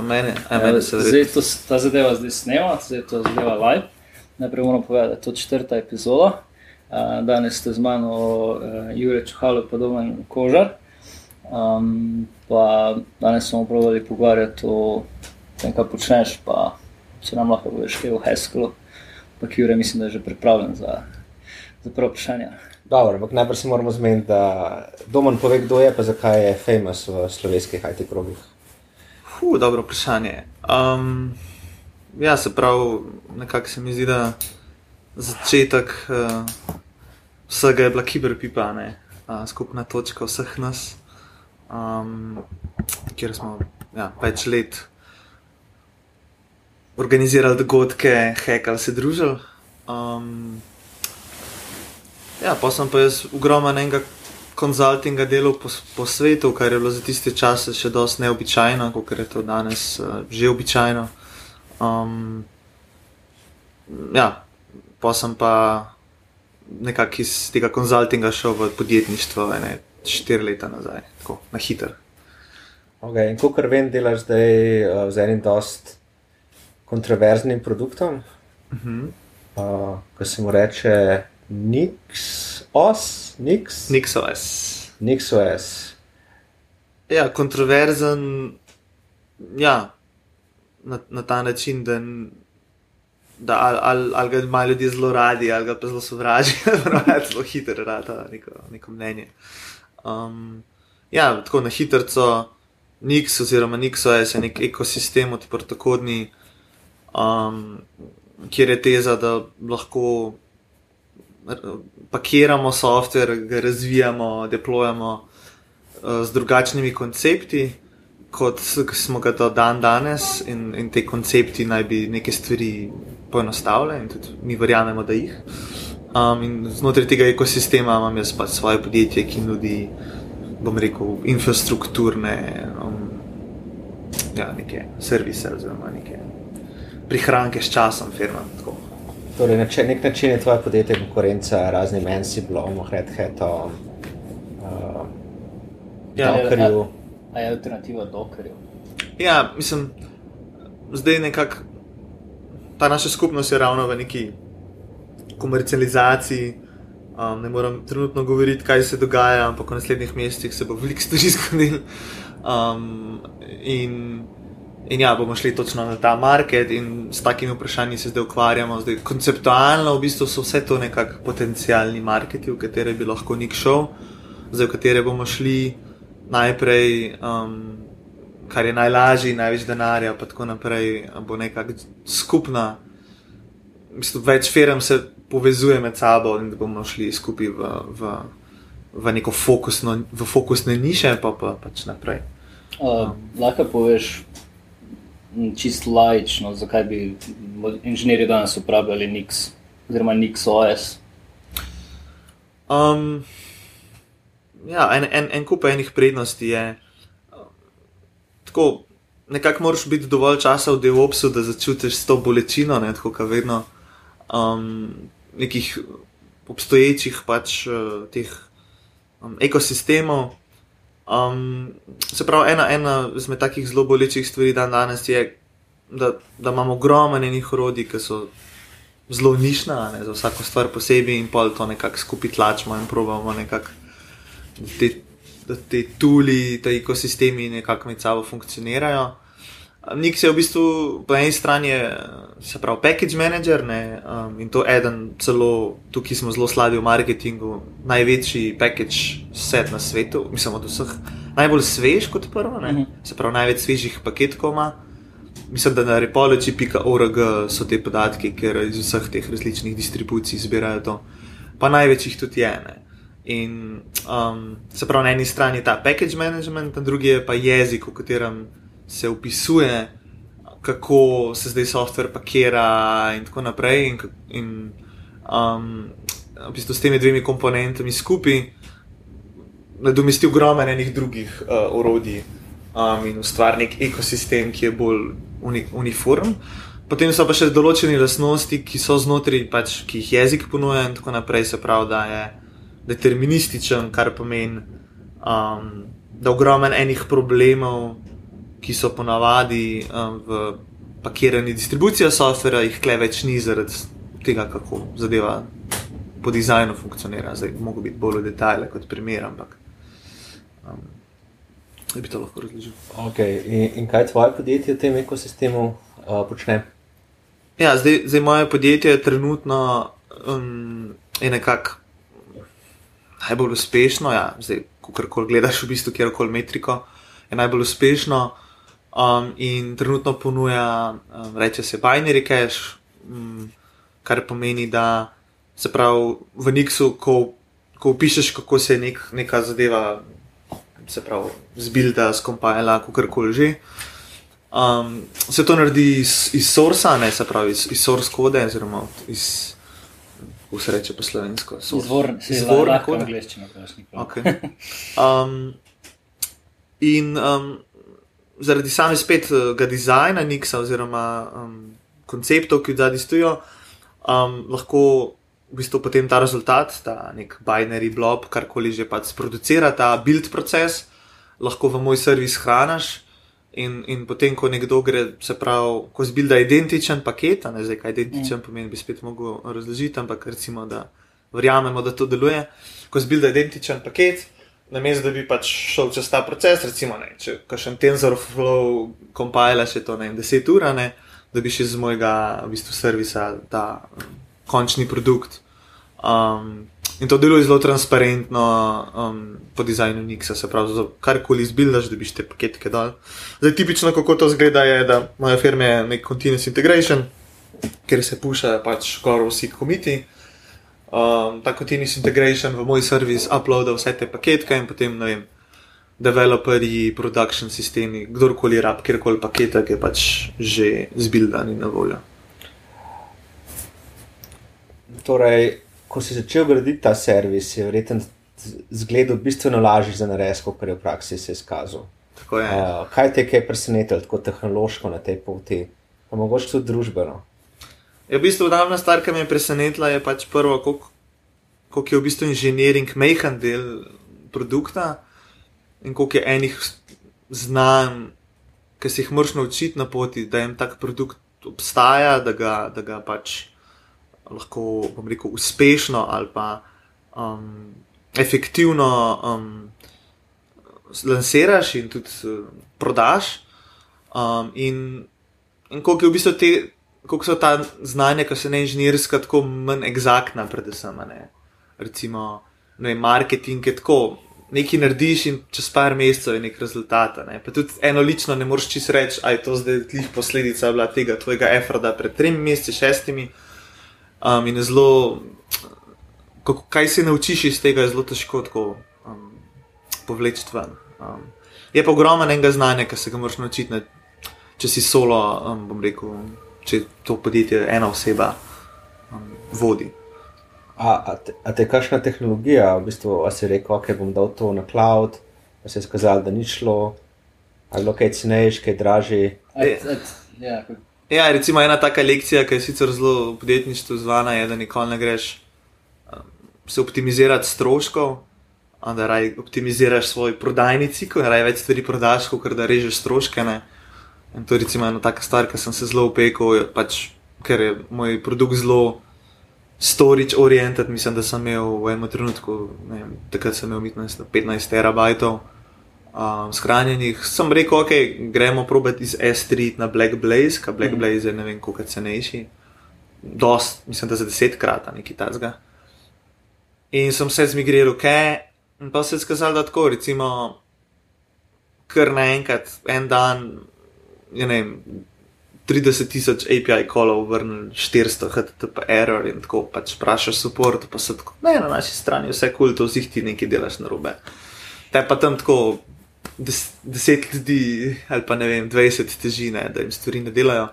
pa meni, a meni se zdaj to, ta zadeva zdaj snema, zdaj to zadeva live. Najprej moramo povedati, da je to četrta epizoda. Danes ste z mano, uh, Jurek Čuhalo, pa domen Kožar. Um, pa danes smo pravili pogovarjati o tem, kaj počneš, pa če nam lahko poveš, kaj je v Hesklu. Pa Jurek, mislim, da je že pripravljen za, za prvo vprašanje. Dobro, ampak najprej se moramo zmeniti, da Domen pove, kdo je, pa zakaj je famous v slovenskih IT krogih. Hu, dobro vprašanje. Um, ja, se pravi, nekako se mi zdi, da začetek uh, vsega je bila kiberpipa, ne, uh, skupna točka vseh nas, um, kjer smo ja, več let organizirali dogodke, hekali se družili. Um, Ja, pa sem pa jaz ogromen enega konzultinga delal po, po svetu, kar je bilo za tiste čase še dosti neobičajno, kot je to danes uh, že običajno. Um, ja, pa sem pa nekako iz tega konzultinga šel v podjetništvo, ne štiri leta nazaj, tako na hiter. Okay, in kot vem, delaš zdaj uh, z enim dost kontroverznim produktom, uh -huh. uh, ki se mu reče. NixOS, Nix. NixOS. NixOS. Ja, kontroverzen. Ja, na, na ta način, da, da ali al, al ga imajo ljudje zelo radi, ali ga pa zelo sovražijo, da je zelo hiter, rada neko, neko mnenje. Um, ja, tako na hitro, Nix oziroma NixOS je nek ekosistem odprtokodni, um, kjer je teza, da lahko pakiramo softver, ga razvijamo, deployamo uh, z drugačnimi koncepti, kot smo ga do dan danes, in, in te koncepti naj bi neke stvari poenostavljali, in tudi mi verjamemo, da jih. Um, in znotraj tega ekosistema imam jaz pač svoje podjetje, ki nudi, bom rekel, infrastrukturne, um, ja, neke servise oziroma neke prihranke s časom, firma. Tako. Torej, na nek način je tvoje podjetje konkurenca raznim Ansiblom, Red Hatom, uh, Ja, Dockerju. A je alternativa Dockerju? Ja, mislim, zdaj nekako ta naša skupnost je ravno v neki komercializaciji. Um, ne moram trenutno govoriti, kaj se dogaja, ampak v naslednjih mesecih se bo veliko stvari zgodilo. Um, in In ja, bomo šli točno na ta market in s takimi vprašanji se zdaj ukvarjamo. Zdaj, konceptualno v bistvu so vse to nekakšni potencijalni marketi, v katere bi lahko nik šel, zdaj v katere bomo šli najprej, um, kar je najlažje, največ denarja, pa tako naprej, bo nekakšna skupna, v bistvu več firm se povezuje med sabo in da bomo šli skupaj v, v, v neko fokusno, v fokusne niše, pa pa pač naprej. Uh, lahko poveš čisto lajično, zakaj bi inženirji danes uporabljali Nix oziroma NixOS. Um, ja, en, en, en kup enih prednosti je. Tako, nekako moraš biti dovolj časa v DevOpsu, da začutiš to bolečino, ne, tako kot vedno. Um, nekih obstoječih pač uh, teh um, ekosistemov. Um, se pravi, ena, ena izmed takih zelo bolečih stvari dan danes je, da, da imamo ogromno enih orodij, ki so zelo nišna, ne, za vsako stvar posebej in pol to nekako skupaj tlačimo in probujemo nekako, da te, te tuli, te ekosistemi nekako med sabo funkcionirajo. Nix je v bistvu po eni strani, se pravi, package manager ne, um, in to je eden celo, tukaj smo zelo slabi v marketingu, največji package set na svetu, mislim, od vseh najbolj svež kot prvo, ne, mhm. se pravi, največ svežih paketkov ima. Mislim, da na repology.org so te podatke, ker iz vseh teh različnih distribucij zbirajo to, pa največjih tudi je. Ne. In um, se pravi, na eni strani je ta package management, na drugi je pa jezik, v katerem se opisuje, kako se zdaj softver pakira, in tako naprej. In, in um, v bistvu s temi dvemi komponentami skupaj nadomesti ogromno enih drugih uh, orodij um, in ustvari nek ekosistem, ki je bolj uni, uniform. Potem so pa še določene lastnosti, ki so znotraj, pač, ki jih jezik ponuja, in tako naprej, se pravi, da je determinističen, kar pomeni, um, da ogromno enih problemov ki so ponavadi um, v pakirani distribuciji softvera, jih kle več ni zaradi tega, kako zadeva po dizajnu funkcionira. Zdaj, mogo biti bolj v detajle kot primer, ampak. Um, bi to lahko razložil. Okay. In, in kaj tvoje podjetje v tem ekosistemu uh, počne? Ja, zdaj, zdaj moje podjetje je trenutno um, nekako najbolj uspešno. Ja, zdaj, ko kar gledaš, v bistvu kjerkoli metriko, je najbolj uspešno. Um, in trenutno ponuja, um, reče se, binary cache, um, kar pomeni, da se pravi v Nixu, ko, ko pišeš, kako se je nek, neka zadeva se pravi, zbilda, skompajala, kako koli že. Um, se to naredi iz, iz sorsa, ne se pravi iz, iz source kode, oziroma iz vse reče po slovensko. Izvorno, izvorno kode. Angliščino, okay. um, in um, zaradi same spet uh, ga dizajna Nixa, oziroma um, konceptov, ki zadnji stojijo, um, lahko v bistvu potem ta rezultat, ta nek binary blob, karkoli že pač producira, ta build proces, lahko v moj servis hraniš. In, in potem, ko nekdo gre, se pravi, ko zbilda identičen paket, ne zdaj, kaj identičen mm. pomeni, bi spet mogel razložiti, ampak recimo, da verjamemo, da to deluje. Ko zbilda identičen paket, namesto da bi pač šel čez ta proces, recimo, ne, če kažem TensorFlow compile še to ne, 10 ur, ne, da bi še z mojega v bistvu servisa ta končni produkt. Um, in to deluje zelo transparentno um, po dizajnu Nixa, se pravi, za karkoli izbildaš, da bi te paketke dal. Zdaj, tipično, kako to zgleda, je, da moja firma je nek continuous integration, kjer se pušajo pač skoraj vsi komiti. Um, ta continuous integration v moj servis uploada vse te paketke in potem, ne vem, developerji, production sistemi, kdorkoli rab, kjerkoli paketek je pač že zbildan in na voljo. Torej, ko si začel graditi ta servis, je verjetno zgledal bistveno lažje za narediti, kot je v praksi se izkazal. Uh, kaj te je presenetilo tako tehnološko na tej poti, pa mogoče tudi družbeno? Je v bistvu glavna stvar, ki me je presenetila, je pač prvo, koliko je v bistvu inženiring mehan del produkta in koliko je enih znanj, ki si jih moraš naučiti na poti, da jim tak produkt obstaja, da ga, da ga pač lahko, bom rekel, uspešno ali pa um, efektivno um, lansiraš in tudi uh, prodaš. Um, in in koliko, v bistvu te, koliko so ta znanja, ki so ne inženirska, tako manj eksaktna, predvsem. Ne? Recimo, ne, marketing je tako. Nekaj narediš in čez par mesecev je nek rezultat. Ne? Pa tudi eno lično ne moreš čisto reči, da je to zdaj posledica tega tvojega efrada pred tremi meseci, šestimi. Um, in je zelo, kako, kaj se naučiš iz tega, je zelo težko tako um, povleči ven. Um, je pa ogromno enega znanja, ki se ga moraš naučiti, ne, če si solo, um, bom rekel, če to podjetje ena oseba um, vodi. A, a, te, a te kakšna tehnologija, v bistvu, a si rekel, ok, bom dal to na cloud, pa se je skazalo, da ni šlo, ali kaj cenejš, kaj dražji. Ja, Ja, recimo ena taka lekcija, ki je sicer zelo podjetništvo zvana, je, da nikoli ne greš um, se optimizirati stroškov, da raj optimiziraš svoj prodajni cikl, da raj več stvari prodaš, kot da režeš stroške. Ne? In to je recimo ena taka stvar, ki sem se zelo upekel, pač, ker je moj produkt zelo storage oriented. Mislim, da sem imel v enem trenutku, ne, takrat sem imel 15 terabajtov um, shranjenih. Sem rekel, ok, gremo probati iz S3 na Black Blaze, kaj Black mm. Blaze je ne vem, koliko cenejši. Dost, mislim, da za desetkrat nekaj takega. In sem se zmigriral, kaj, in pa se je skazalo, da tako, recimo, kar naenkrat, en dan, je ne vem. 30 tisoč API kolov, vrnil 400 HTTP error in tako pač vprašaš support, pa se tako, ne, na naši strani vse kul, to vsi ti nekaj delaš na robe. Te pa tam tako des, deset ljudi ali pa ne vem, dvajset težine, da jim stvari ne delajo.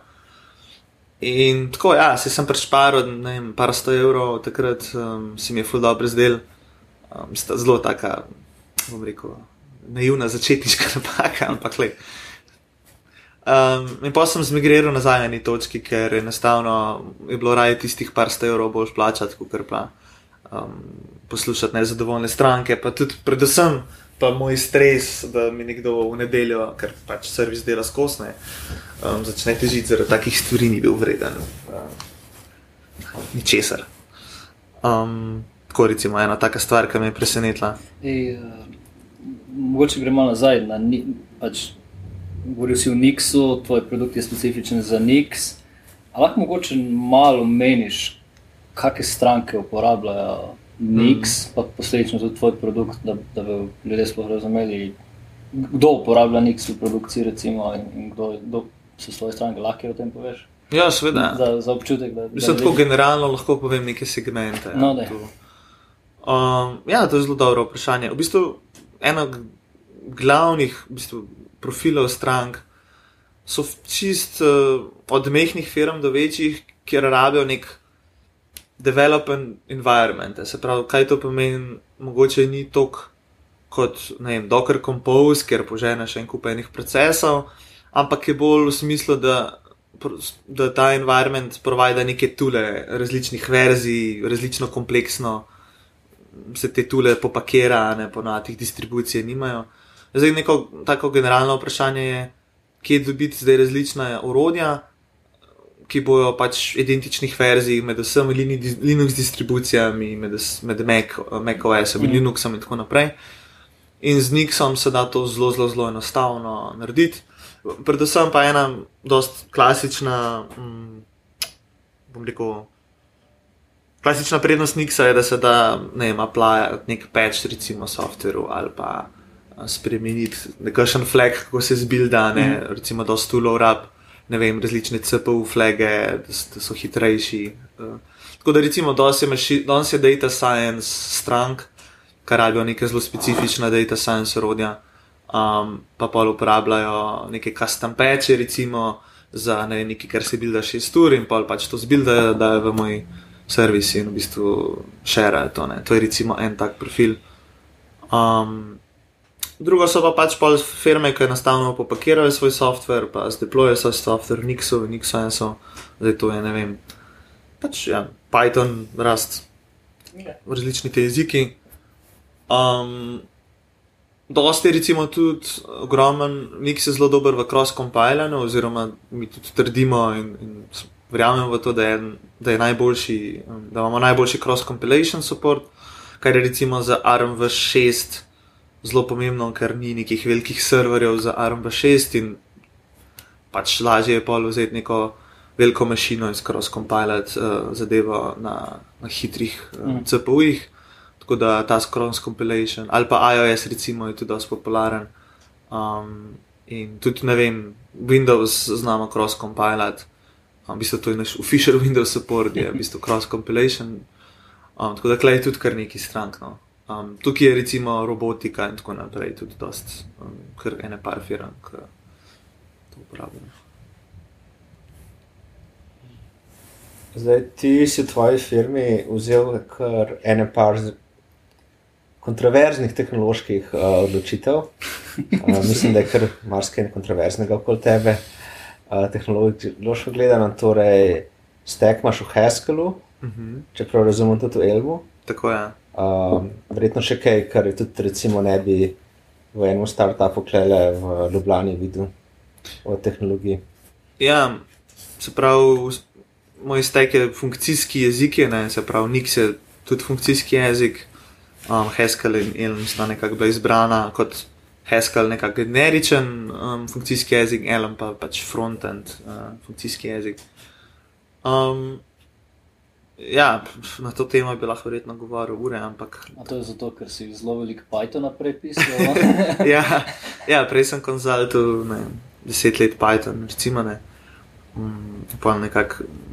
In tako, ja, se sem prešparil, ne vem, par sto evrov, takrat um, si mi je ful dobro zdel, um, zelo taka, bom rekel, naivna začetniška napaka, ampak le. Um, in pa sem zmigriral nazaj na neki točki, ker enostavno je bilo raje tistih par sto evrov bolj plačati, kot pa um, poslušati nezadovoljne stranke, pa tudi predvsem pa moj stres, da mi nekdo v nedeljo, ker pač servis dela skosne, um, začne težiti zaradi takih stvari, ni bil vreden. Um, ničesar. Um, tako recimo ena taka stvar, ki me je presenetila. Ej, uh, mogoče gremo nazaj. Na, pač, govoril si o Nixu, tvoj produkt je specifičen za Nix. Lahko mogoče malo meniš, kakšne stranke uporabljajo Nix, mm. pa posledično tudi tvoj produkt, da, da bi ljudje sploh razumeli, kdo uporablja Nix v produkciji, recimo, in, in kdo, kdo so svoje stranke, lahko o tem poveš. Ja, seveda. Za, za občutek, da se lahko generalno lahko povem neke segmente. No, ja, um, ja, to je zelo dobro vprašanje. V bistvu eno glavnih v bistvu, profilov strank so čist uh, od mehkih firm do večjih, kjer rabijo nek development environment. Se pravi, kaj to pomeni, mogoče ni tok kot Docker Compose, ker poženeš en kup enih procesov, ampak je bolj v smislu, da, da ta environment provajda neke tule različnih verzij, različno kompleksno. Se te tule popakira, ne pa na teh distribucijah nimajo. Zdaj, neko tako generalno vprašanje je, kje dobiti zdaj različna orodja, ki bojo pač identičnih verzij med vsemi Linux distribucijami, med, med Mac, Mac OS-om in mm. Linuxom in tako naprej. In z Nixom se da to zelo, zelo, zelo enostavno narediti. Predvsem pa ena dost klasična, hm, bom rekel, klasična prednost Nixa je, da se da ne vem, aplajati nek patch, recimo, softveru ali pa spremeniti nekakšen flag, kako se zbilda, ne, mm. recimo, da stulov rab ne vem, različne CPU flage, da, da so hitrejši. Uh, tako da recimo danes je, data science strank, kar rabijo neke zelo specifične data science orodja, um, pa pa uporabljajo neke custom patche, recimo za ne vem, nekaj, kar se bilda 6 ur in pa pač to zbilda, da je v moj servis in v bistvu share to. Ne. To je recimo en tak profil. Um, Drugo so pa pač pol firme, ki enostavno popakirajo svoj software, pa zdeplojajo svoj software, Nixo, Nixo, zdaj to je ne vem. Pač ja, Python, Rust, v različni te jeziki. Um, dosti je recimo tudi ogromen, Nix je zelo dober v cross-compilanju, oziroma mi tudi trdimo in, in verjamemo v to, da je, da je najboljši, da imamo najboljši cross-compilation support, kar je recimo za ARMV6 zelo pomembno, ker ni nekih velikih serverjev za ARM6 in pač lažje je pol vzeti neko veliko mašino in skoro skompilati uh, zadevo na, na hitrih uh, mm. CPU-jih. Tako da ta scroll compilation ali pa iOS recimo je tudi dosti popularen. Um, in tudi ne vem, Windows znamo cross compilati. Um, v bistvu to je naš official Windows support, je v bistvu cross compilation. Um, tako da klej tudi kar neki strank. No. Um, tukaj je recimo robotika in tako naprej, tudi dost, um, kar ene par firm, ki to uporabljajo. Zdaj, ti si v tvoji firmi vzel kar ene par kontroverznih tehnoloških uh, odločitev. Uh, mislim, da je kar marsikaj kontroverznega okoli tebe, uh, tehnološko gledano. Torej, stek imaš v Haskellu, uh mhm. -huh. čeprav razumem tudi v Elbu. Tako je. Um, verjetno še kaj, kar je tudi, recimo, ne bi v enem startupu klele v Ljubljani videl o tehnologiji. Ja, se pravi, moj stek je funkcijski jezik, ne, se pravi, Nix je tudi funkcijski jezik. Um, Haskell in Elm sta nekako bila izbrana kot Haskell, nekako generičen um, funkcijski jezik, Elm pa pač frontend uh, funkcijski jezik. Um, Ja, na to temo bi lahko verjetno govoril ure. Ampak... A to je zato, ker si zelo velik Python prepisal. ja, ja, prej sem konzultil deset let Python, recimo. Ne. Um,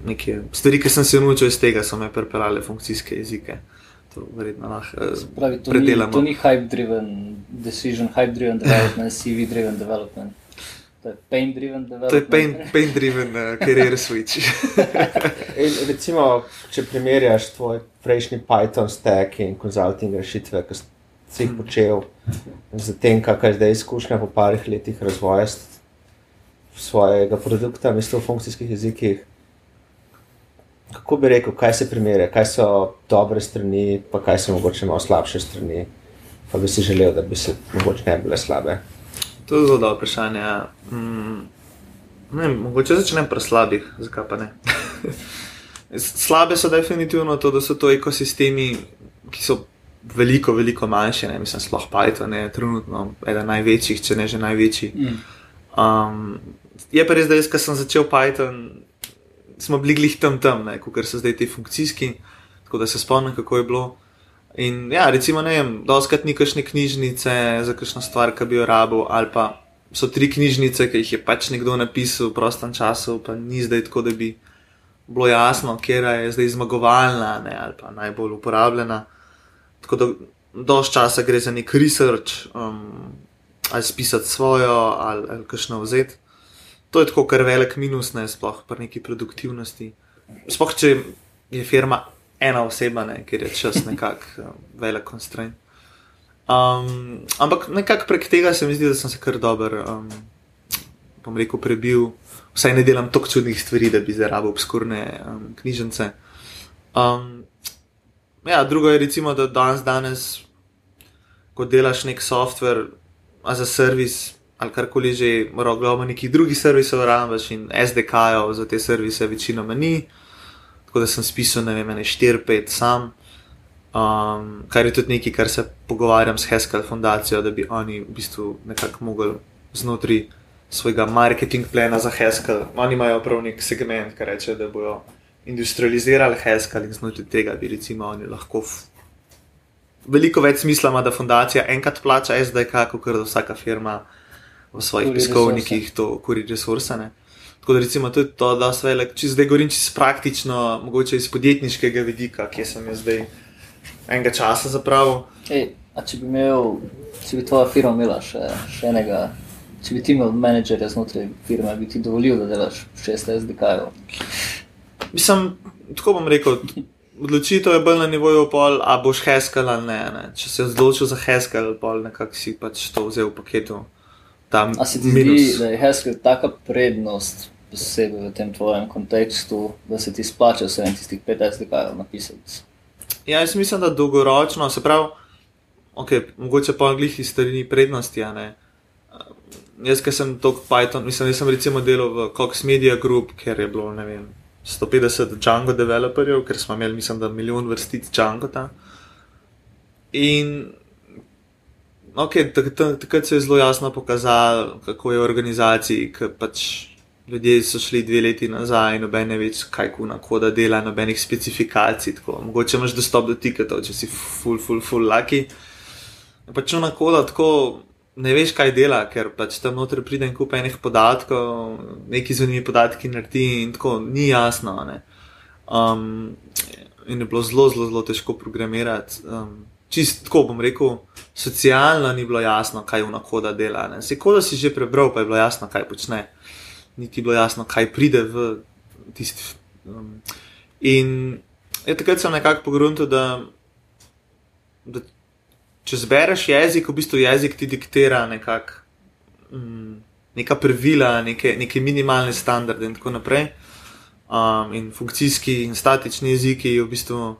neke stvari, ki sem se naučil iz tega, so me pripeljale funkcijske jezike. To verjetno lahko eh, predelamo. To ni hype-driven decision, hype-driven development, CV-driven development. To je pain-driven development. To je pain-driven pain uh, career switch. recimo, če primerjaš tvoj prejšnji Python stack in consulting rešitve, ki si jih hmm. počel, z tem, kakšna je zdaj izkušnja po parih letih razvoja svojega produkta, mislim, v funkcijskih jezikih. Kako bi rekel, kaj se primerja, kaj so dobre strani, pa kaj so mogoče malo slabše strani pa bi si želel, da bi se mogoče ne bile slabe? To je zelo dobro vprašanje. Ja. Mm, ne, mogoče začnem pri slabih, zakaj pa ne. Slabe so definitivno to, da so to ekosistemi, ki so veliko, veliko manjše. Ne? Mislim, sploh Python je trenutno eden največjih, če ne že največji. Mm. Um, je pa res, da jaz, ko sem začel Python, smo bili glih tam tam, kot so zdaj ti funkcijski, tako da se spomnim, kako je bilo. In ja, recimo, ne vem, doskrat ni kakšne knjižnice za kakšno stvar, ki bi jo rabil, ali pa so tri knjižnice, ki jih je pač nekdo napisal v prostem času, pa ni zdaj tako, da bi bilo jasno, kje je zdaj zmagovalna ne, ali pa najbolj uporabljena. Tako da dož časa gre za nek research, um, ali spisati svojo, ali, ali kakšno vzeti. To je tako, kar velik minus, ne sploh pri neki produktivnosti. Sploh če je firma ena oseba, ne, ker je čas nekako um, velik constraint. Um, ampak nekako prek tega se mi zdi, da sem se kar dober, um, bom rekel, prebil. Vsaj ne delam tako čudnih stvari, da bi zarabil obskurne um, knjižnice. Um, ja, drugo je, recimo, da danes, danes, ko delaš nek software za servis ali karkoli že, gledati nekih drugih servisov, rabaš in SDK-jev za te servise, večinoma ni tako da sem spisal, ne vem, ne 4-5 sam. Um, kar je tudi nekaj, kar se pogovarjam s Heskel Fundacijo, da bi oni v bistvu nekako mogli znotraj svojega marketing plana za Heskel. Oni imajo prav nek segment, ki reče, da bodo industrializirali Heskel in znotraj tega bi recimo oni lahko. Veliko več smisla ima, da fundacija enkrat plača SDK, kot da vsaka firma v svojih piskovnikih to kuri resurse. Tako da recimo tudi to, da se velik, če zdaj govorim čisto praktično, mogoče iz podjetniškega vidika, ki sem jaz zdaj enega časa zapravil. Ej, če bi imel, če bi tvoja firma imela še, še enega, če bi ti imel menedžerja znotraj firme, bi ti dovolil, da delaš šest SDK-jev. Mislim, tako bom rekel. Odločitev je bolj na nivoju, pol, a boš heskal ali ne, ne. Če se odločil za heskal, pol nekako si pač to vzel v paketu. A se ti zdi, da je heskal taka prednost posebej v tem tvojem kontekstu, da se ti splača vse tistih 15 dekajov napisati? Ja, jaz mislim, da dolgoročno, se pravi, okay, mogoče pa angliški iz starini prednosti. Jaz, ki sem tok Python, mislim, da sem recimo delal v Cox Media Group, ker je bilo, ne vem, 150 Django developerjev, ker smo imeli, mislim, da milijon vrstic Django tam. In okay, takrat se je zelo jasno pokazalo, kako je v organizaciji, ki pač ljudje so šli dve leti nazaj noben ne več, kaj kuna koda dela, nobenih specifikacij. Tako. Mogoče imaš dostop do tiketov, če si full, full, full lucky. Pač ona koda tako ne veš, kaj dela, ker pač tam noter pride in kupe enih podatkov, neki zunanji podatki naredi in tako ni jasno. Um, in je bilo zelo, zelo, zelo težko programirati. Um, Čist tako bom rekel, socialno ni bilo jasno, kaj v nakoda dela. Se koda si že prebral, pa je bilo jasno, kaj počne niti bilo jasno, kaj pride v tisti. Um, in je takrat sem nekako pogrunil, da, da če zbereš jezik, v bistvu jezik ti diktira nekak, um, neka pravila, neke, neke minimalne standarde in tako naprej. Um, in funkcijski in statični jeziki je v bistvu.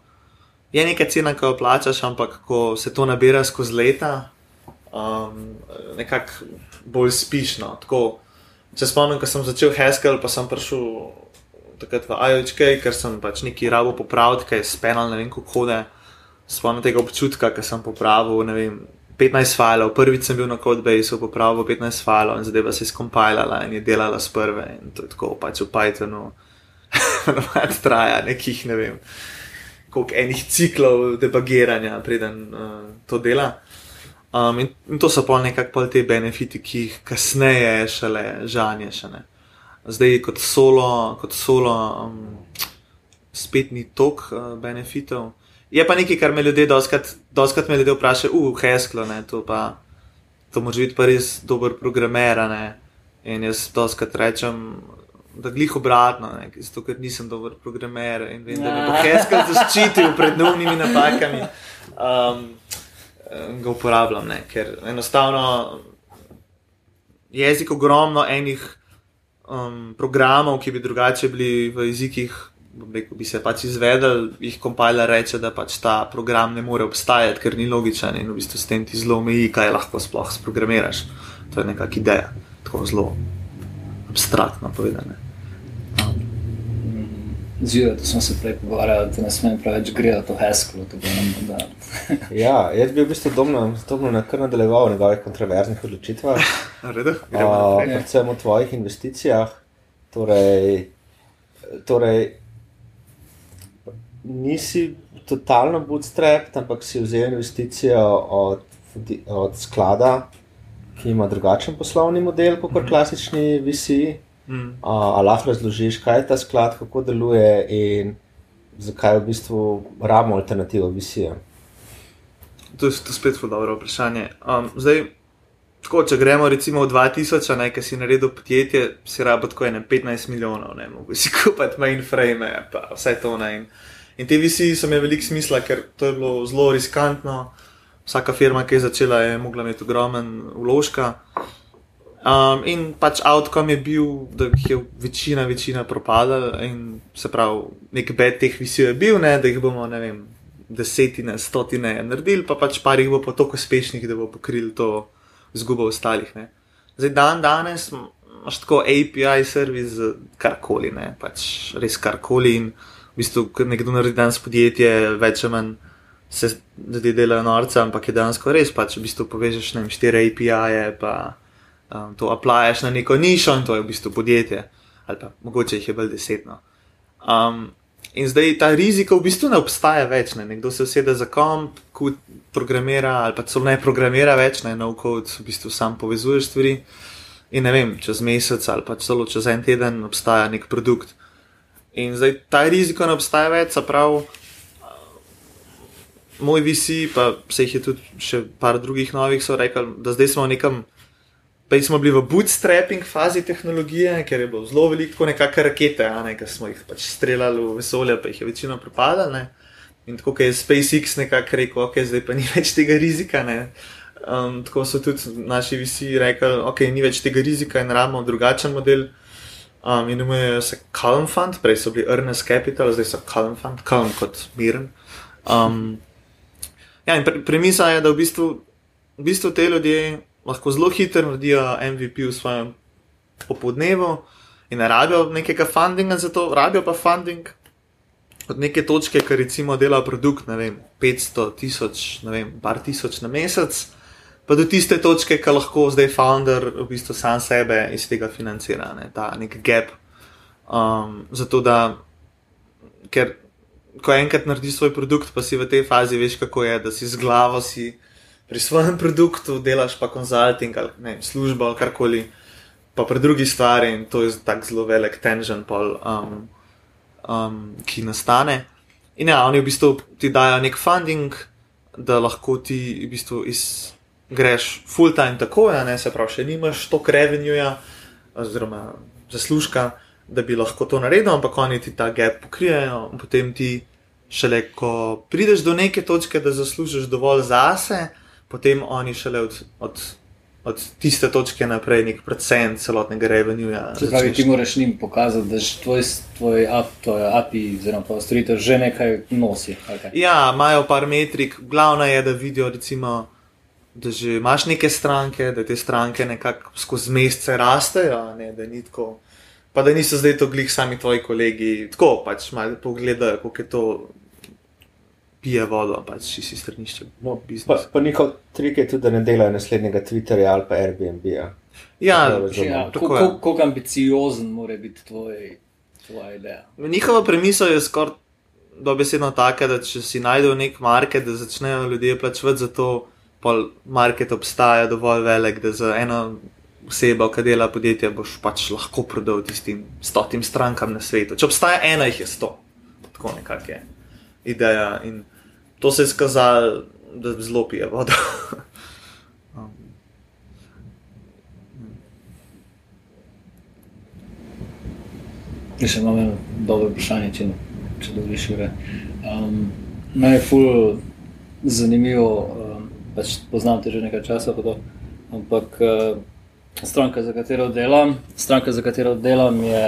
Je neka cena, ki jo plačaš, ampak ko se to nabira skozi leta, um, nekako bolj spišno. Tako, Se spomnim, ko sem začel Haskell, pa sem prišel takrat v IOHK, ker sem pač neki rabo popraviti, kaj je spenal, ne vem, kako hode. Spomnim tega občutka, ker sem popravil, ne vem, 15 filev, prvič sem bil na Codebase, popravil 15 filev in zadeva se je skompilala in je delala s prve in to je tako pač v Pythonu. Navadi traja nekih, ne vem, koliko enih ciklov debagiranja, preden uh, to dela. Um, in, in to so pa nekako te benefiti, ki jih kasneje šele žanje. Še Zdaj, kot solo, kot solo um, spet ni tok uh, benefitov. Je pa nekaj, kar me ljudje, doskrat me ljudje vprašajo, uh, Hesklo, ne, to pa, to može biti pa res dober programer. In jaz doskrat rečem, da glih obratno, ne, zato ker nisem dober programer in vem, da me bo Hesklo zaščitil pred novimi napakami. Um, ga uporabljam, ne? ker enostavno jezik ogromno enih um, programov, ki bi drugače bili v jezikih rekel, bi se pač izvedel, jih kompiler reče, da pač ta program ne more obstajati, ker ni logičen in v bistvu s tem ti zelo omeji, kaj lahko sploh sprogramiraš. To je nekakšna ideja, tako zelo abstraktno povedano. Zjutraj smo se prej pogovarjali, da ne smem preveč gledati to Haskell. ja, jaz bi v bistvu domno na kar nadaljeval v njegovih kontroverznih odločitvah. Predvsem o tvojih investicijah. Torej, torej, nisi totalno bootstrap, ampak si vzel investicijo od, od sklada, ki ima drugačen poslovni model kot mm. klasični VC. Mm. A, a lahko razložiš, kaj je ta sklad, kako deluje in zakaj v bistvu rabimo alternativo visijo? To je to spet dobro vprašanje. Um, zdaj, tako, če gremo recimo v 2000, nekaj si naredil podjetje, si rabo tako ene 15 milijonov, ne mogo si kupiti mainframe, pa vse to ne. In, in te visijo so imeli veliko smisla, ker to je bilo zelo riskantno. Vsaka firma, ki je začela, je mogla imeti ogromen vložka. Um, in pač outcome je bil, da jih je večina, večina propadala, in se pravi, nekaj bed teh visijo je bil, ne, da jih bomo, ne vem, desetine, stotine naredili, pa pač par jih bo pa tako uspešnih, da bo pokril to izgubo ostalih. Ne. Zdaj, dan danes imaš tako API servis za karkoli, ne, pač res karkoli. In v bistvu, ko nekdo naredi danes podjetje, več ali manj se ljudje delajo norca, ampak je dejansko res, pač v bistvu povežeš ne vem, štiri API-je um, to aplajaš na neko nišo in to je v bistvu podjetje, ali pa mogoče jih je bolj desetno. Um, in zdaj ta rizik v bistvu ne obstaja več, ne? nekdo se usede za komp, kot programira ali pa celo ne programira več, ne nov kod, v bistvu sam povezuješ stvari. In ne vem, čez mesec ali pa celo čez en teden obstaja nek produkt. In zdaj ta rizik ne obstaja več, prav. Moj visi, pa se jih je tudi še par drugih novih, so rekli, da zdaj smo v nekem Pa smo bili v bootstrapping fazi tehnologije, ker je bilo zelo veliko nekakšne rakete, ne, ki smo jih pač streljali v vesolje, pa jih je večino propadalo. In tako je SpaceX nekako rekel, ok, zdaj pa ni več tega rizika. Um, tako so tudi naši visi rekli, ok, ni več tega rizika in rabimo drugačen model. Um, imenujejo se Calm Fund, prej so bili Earnest Capital, zdaj so Calm Fund, Calm kot miren. Um, ja, in pre premisa je, da v bistvu, v bistvu te ljudje lahko zelo hitro naredijo MVP v svojem popodnevu in ne rabijo nekega fundinga za to, rabijo pa funding od neke točke, ker recimo dela produkt, ne vem, 500 tisoč, ne vem, par tisoč na mesec. Pa do tiste točke, ki lahko zdaj founder v bistvu sam sebe iz tega financira, ne, ta nek gap. Um, zato da, ker ko enkrat narediš svoj produkt, pa si v tej fazi veš, kako je, da si z glavo si pri svojem produktu delaš pa konzulting ali ne, službo ali karkoli, pa pri drugi stvari in to je tako zelo velik tension, pol, um, um, ki nastane. In ja, oni v bistvu ti dajo nek funding, da lahko ti v bistvu iz, greš full time tako, ja, ne se pravi, še nimaš toliko revenueja oziroma zaslužka, da bi lahko to naredil, ampak oni ti ta gap pokrijejo in potem ti. Šele ko prideš do neke točke, da zaslužiš dovolj zase, potem oni šele od, od, od tiste točke naprej, nek procent celotnega revenueja. Se pravi, ti moraš njim pokazati, da tvoj, tvoj app, to je API, oziroma storitev že nekaj nosi. Okay. Ja, imajo par metrik, glavno je, da vidijo, recimo, da že imaš neke stranke, da te stranke nekako skozi mesece rastejo, ne, da ni tako. Pa da niso zdaj to glih sami tvoji kolegi, tako pač malo pogledajo, kako je to pije vodo, pač si strnišče. No, pa, pa njihov trik je tudi, da ne delajo naslednjega Twitterja ali pa Airbnb. -ja. Ja, ja kako ambiciozen mora biti tvoj, tvoja ideja? Njihova premisa je skoraj dobesedno taka, da če si najdel nek market, da začnejo ljudje plačevati za to, pa market obstaja dovolj velik, da za eno osebo, ki dela podjetje, boš pač lahko prodal tistim stotim strankam na svetu. Če obstaja ena, jih je sto. Tako nekako je ideja. In to se je skazalo, da zelo pije vodo. um. Še imam eno dobro vprašanje, če, če dobiš ure. Um, me je ful zanimivo, um, pač poznam te že nekaj časa, to, ampak uh, stranka, za katero delam, stranka, za katero delam je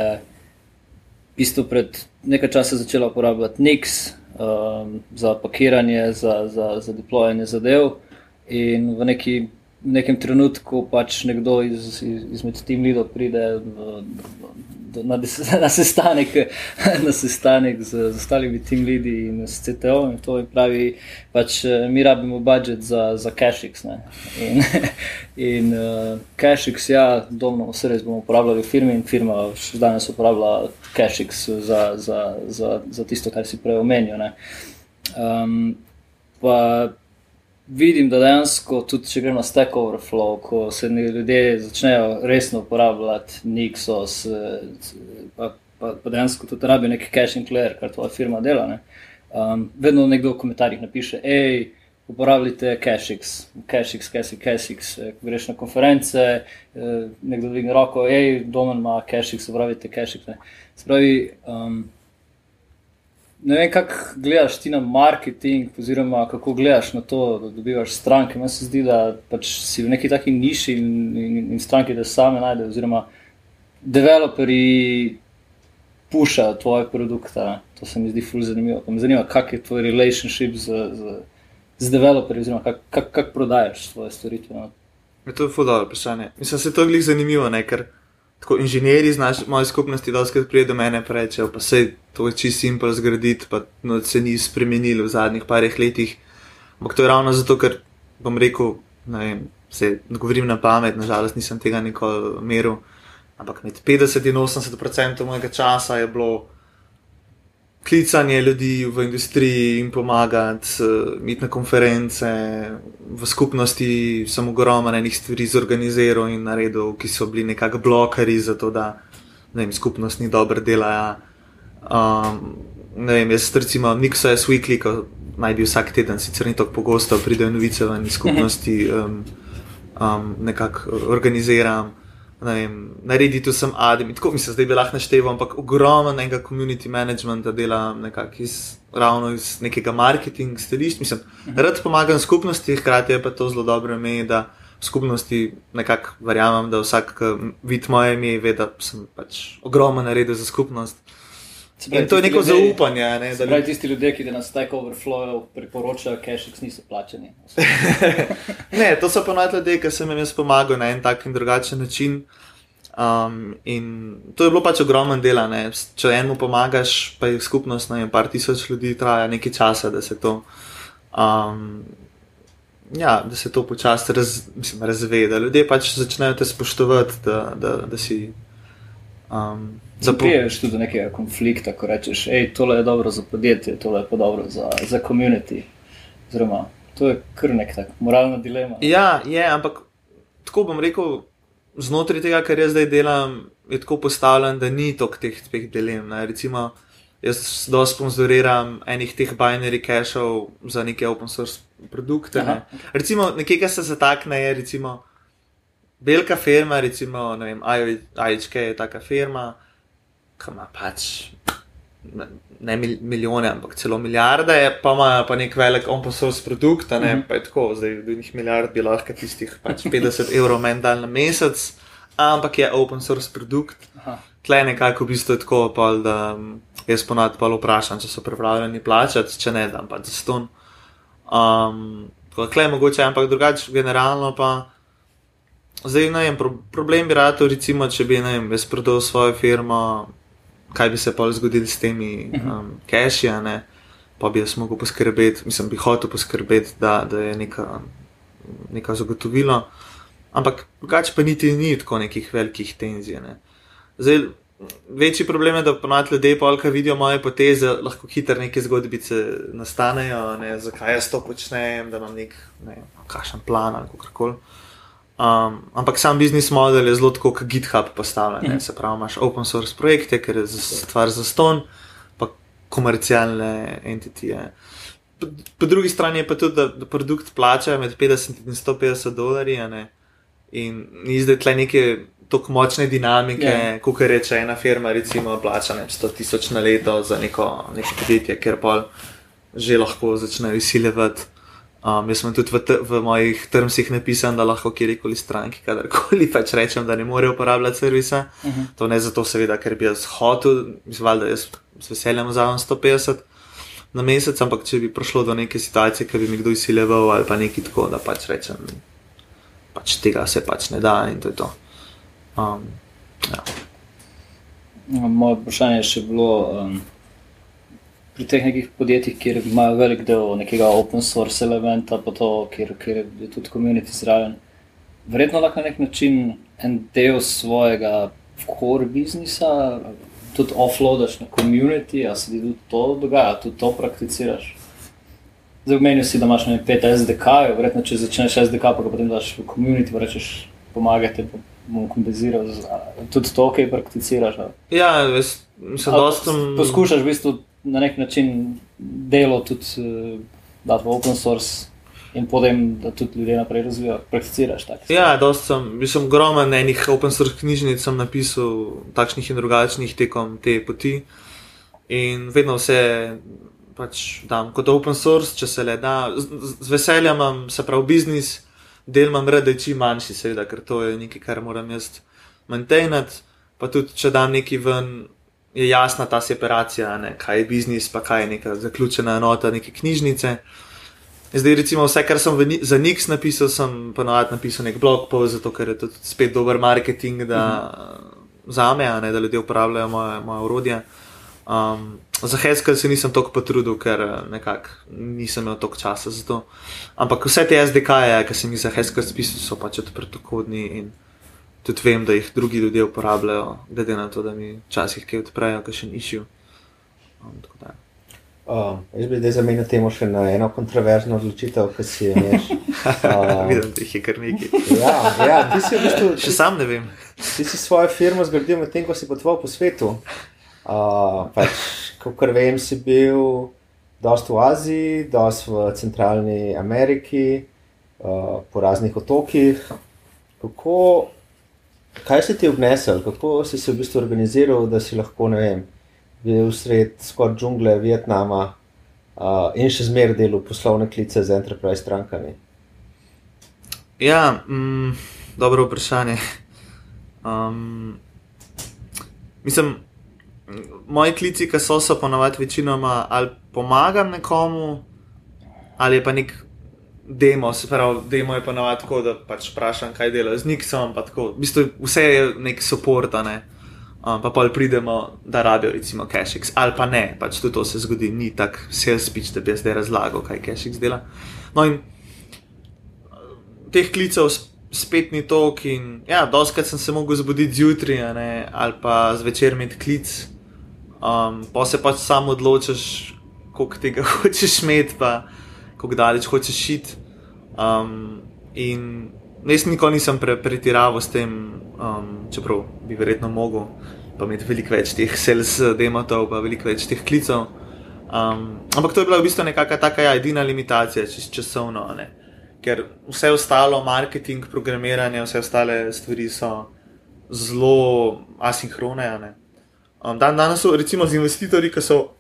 bistvu pred nekaj časa začela uporabljati Nix um, za pakiranje, za, za, za deployanje zadev. In v neki v nekem trenutku pač nekdo iz, iz, izmed tem lidov pride v, na, na sestanek, na sestanek z, z ostalimi tem lidi in s CTO in to in pravi, pač mi rabimo budžet za, za CashX. Ne. In, in uh, CashX, ja, domno vse res bomo uporabljali v firmi in firma še danes uporablja CashX za, za, za, za tisto, kar si prej omenil. Um, pa vidim, da dejansko tudi če gremo na Stack Overflow, ko se ljudje začnejo resno uporabljati Nixos, pa, pa, pa dejansko tudi rabijo neki caching layer, kar tvoja firma dela. Ne? Um, vedno nekdo v komentarjih napiše, hej, uporabljite CashX, CashX, CashX, CashX. Ko greš na konference, eh, nekdo dvigne roko, hej, domen ima CashX, uporabljite CashX. Spravi, um, ne vem, kako gledaš ti na marketing, oziroma kako gledaš na to, da dobivaš stranke. Meni se zdi, da pač si v neki taki niši in, in, in stranke, da same najdejo, oziroma developeri pušajo tvoje produkte. To se mi zdi fully zanimivo. Pa me zanima, kak je tvoj relationship z, z, z developerji, oziroma kako kak, kak prodajaš svoje storitve. No? Je to je fully dobro vprašanje. Mislim, da se to glih zanimivo, ne? ker tako inženirji iz naše moje skupnosti dolžkrat pride do mene in rečejo, pa se to je čisto simpel zgraditi, pa no, se ni spremenilo v zadnjih parih letih. Ampak to je ravno zato, ker bom rekel, vem, se govorim na pamet, nažalost nisem tega nikoli meril, ampak med 50 in 80 odstotkov mojega časa je bilo klicanje ljudi v industriji in pomagati, uh, iti na konference, v skupnosti sem ogromno enih stvari zorganiziral in naredil, ki so bili nekako blokari za to, da vem, skupnost ni dobro dela. Um, ne vem, jaz recimo Nixo je Weekly, ko naj bi vsak teden, sicer ni tako pogosto, pridejo novice v skupnosti, um, um, nekako organiziram narediti vsem adem. Tako mi se zdaj lahko naštevam, ampak ogromno enega community managementa dela nekako iz, ravno iz nekega marketing stališča. Mislim, mhm. rad pomagam skupnosti, hkrati je pa to zelo dobro ime, da v skupnosti nekako verjamem, da vsak, ki vidi moje ime, ve, da sem pač ogromno naredil za skupnost. Pravi, to je neko ljudje, zaupanje. Ne, da pravi, tisti ljudje, ki nas Stack Overflow priporočajo, cache niso plačeni. ne, to so ponovadi ljudje, ki sem jim jaz pomagal na en tak in drugačen način. Um, in to je bilo pač ogromno dela. Ne. Če enemu pomagaš, pa je skupnost, ne vem, par tisoč ljudi, traja nekaj časa, da se to. Um, Ja, da se to počasi raz, razve, da ljudje pač začnejo te spoštovati, da, da, da si um, Zapriješ tudi do nekega konflikta, ko rečeš, da tole je dobro za podjetje, tole je pa dobro za, za community. Zrema, to je kar nek tak moralna dilema. Ja, je, ampak tako bom rekel, znotraj tega, kar jaz zdaj delam, je tako postavljen, da ni toliko teh, teh dilem. Ne. Recimo, jaz dosti sponzoriram enih teh binary cacheov za neke open source produkte. Ne. Recimo, nekaj, kar se zatakne, je recimo. Belka firma, recimo, ne vem, IHK je taka firma ki ima pač ne milijone, ampak celo milijarde, pa ima pa nek velik on-poslovni produkt, ne mm -hmm. pa je tako, zdaj v njih milijard bi lahko tistih pač 50 evrov meni dal na mesec, ampak je open-source produkt. Tle nekako v bistvu je tako, pol, da jaz ponad pa vprašam, če so pripravljeni plačati, če ne, da pa za ston. Um, Kle je mogoče, ampak drugače, generalno pa. Zdaj, ne vem, pro, problem bi rad, recimo, če bi, ne vem, jaz prodal svojo firmo, kaj bi se pa zgodilo s temi mhm. um, cache, pa bi jaz mogel poskrbeti, mislim, bi hotel poskrbeti, da, da je neka, neka zagotovilo. Ampak drugače pa niti ni tako nekih velikih tenzij. Ne. Zdaj, večji problem je, da ponad ljudje, polka vidijo moje poteze, lahko hitro neke zgodbice nastanejo, ne, zakaj jaz to počnem, da imam nek, ne, kašen plan ali kako koli. Um, ampak sam biznis model je zelo kot GitHub postavljen. Mm. Se pravi, imaš open source projekte, ker je stvar za ston, pa komercialne entitije. Po, po drugi strani je pa tudi, da, da produkt plača med 50 in 150 dolarji, in ni zdaj tle neke tako močne dinamike, yeah. Ja. kot reče ena firma, recimo, plača ne 100 tisoč na leto za neko, neko podjetje, ker pa že lahko začnejo izsilevati Um, jaz sem tudi v, v mojih termsih napisal, da lahko kjerkoli stranki, kadarkoli pač rečem, da ne morejo uporabljati servisa. Uh -huh. To ne zato, seveda, ker bi jaz hotel, mislim, da jaz z veseljem vzamem 150 na mesec, ampak če bi prišlo do neke situacije, ki bi mi kdo izsileval ali pa nekaj tako, da pač rečem, pač tega se pač ne da in to je to. Um, ja. Moje vprašanje je še bilo. Um pri teh nekih podjetjih, kjer imajo velik del nekega open source elementa, pa to, kjer, kjer je tudi komunity zraven. Verjetno lahko na nek način en del svojega core biznisa tudi offloadaš na community, a se ti tudi to dogaja, tudi to prakticiraš. Zdaj, meni si, da imaš ne, pet SDK, verjetno če začneš SDK, pa potem daš v community, pa rečeš, pomagajte, pa bomo kompenzirali. Tudi to, kaj prakticiraš. Ali? Ja, veš, sem dosti. Poskušaš v bistvu na nek način delo tudi uh, dati v open source. In potem, da tudi ljudje naprej razvijajo, prakticiraš tako. Ja, dosti sem, sem ogromen enih open source knjižnic, sem napisal takšnih in drugačnih tekom te poti. In vedno vse pač dam kot open source, če se le da. Z, z veseljem imam, se pravi, biznis, del imam je čim manjši, seveda, ker to je nekaj, kar moram jaz maintainati. Pa tudi, če dam nekaj ven, je jasna ta separacija, ne, kaj je biznis, pa kaj je neka zaključena enota, neke knjižnice. Zdaj, recimo, vse, kar sem za Nix napisal, sem ponovadi napisal nek blog post, zato ker je to spet dober marketing da, mhm. za me, ne, da ljudje uporabljajo moje, moje urodje. Um, za Heskel se nisem toliko potrudil, ker nekako nisem imel toliko časa za to. Ampak vse te SDK-je, ki sem jih za Heskel spisal, so pač odprtokodni in tudi vem, da jih drugi ljudje uporabljajo, glede na to, da mi včasih kaj odprejo, kaj še nišijo. Um, um, jaz bi zdaj zamenil temu še na eno kontroverzno odločitev, ki si jo imaš. Um, Vidim, da jih je kar nekaj. ja, ja, ti si v bistvu. Še sam ne vem. Ti si svojo firmo zgradil med tem, ko si potoval po svetu. Uh, pač, Kot vem, si bil dosta v Aziji, dosta v centralni Ameriki, uh, po raznih otokih. Kako Kaj si ti obnesel, kako si se v bistvu organiziral, da si lahko, ne vem, bil sred skoraj džungle Vietnama uh, in še zmeraj delal poslovne klice z Enterprise strankami? Ja, mm, dobro vprašanje. Um, mislim, moji klici, ki so so ponovadi večinoma ali pomagam nekomu, ali je pa nek demo, se pravi, demo je pa navadno tako, da pač vprašam, kaj dela z Nixom. V bistvu vse je nek support, ne? um, pa pa pridemo, da rabijo recimo CashX, ali pa ne, pač tudi to se zgodi, ni tak sales pitch, da bi zdaj razlagal, kaj CashX dela. No in teh klicev spet ni tok in ja, doskrat sem se mogel zbuditi zjutraj ali pa zvečer imeti klic, um, pa se pač samo odločiš, koliko tega hočeš imeti kako daleč hočeš šiti. Um, in jaz nikoli nisem pre, pretiraval s tem, um, čeprav bi verjetno mogel, pa imeti veliko več teh sales demotov, pa veliko več teh klicev. Um, ampak to je bila v bistvu nekakšna taka ja, edina limitacija, čez časovno. Ne? Ker vse ostalo, marketing, programiranje, vse ostale stvari so zelo asinhrone. Um, dan danes so recimo z investitorji, ki so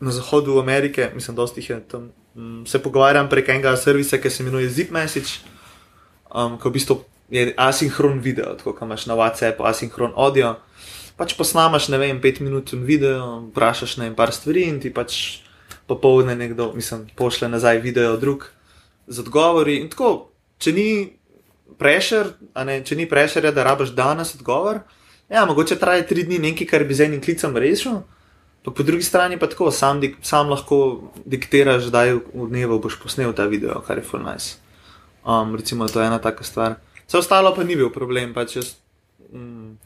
na zahodu Amerike, mislim, da jih je tam se pogovarjam prek enega servisa, ki se imenuje Zip Message, um, ki v bistvu je asinhron video, tako kot imaš na WhatsAppu, asinhron audio. Pač posnamaš, ne vem, pet minut video, vprašaš na en par stvari in ti pač popoldne nekdo, mislim, pošle nazaj video drug z odgovori. In tako, če ni prešer, ne, če ni prešer, da rabaš danes odgovor, ja, mogoče traje tri dni nekaj, kar bi z enim klicem rešil. Pa po drugi strani pa tako, sam, dik, sam lahko diktiraš, da je v dnevu boš posnel ta video, kar je full nice. Um, recimo, to je ena taka stvar. Vse ostalo pa ni bil problem, pač jaz mm,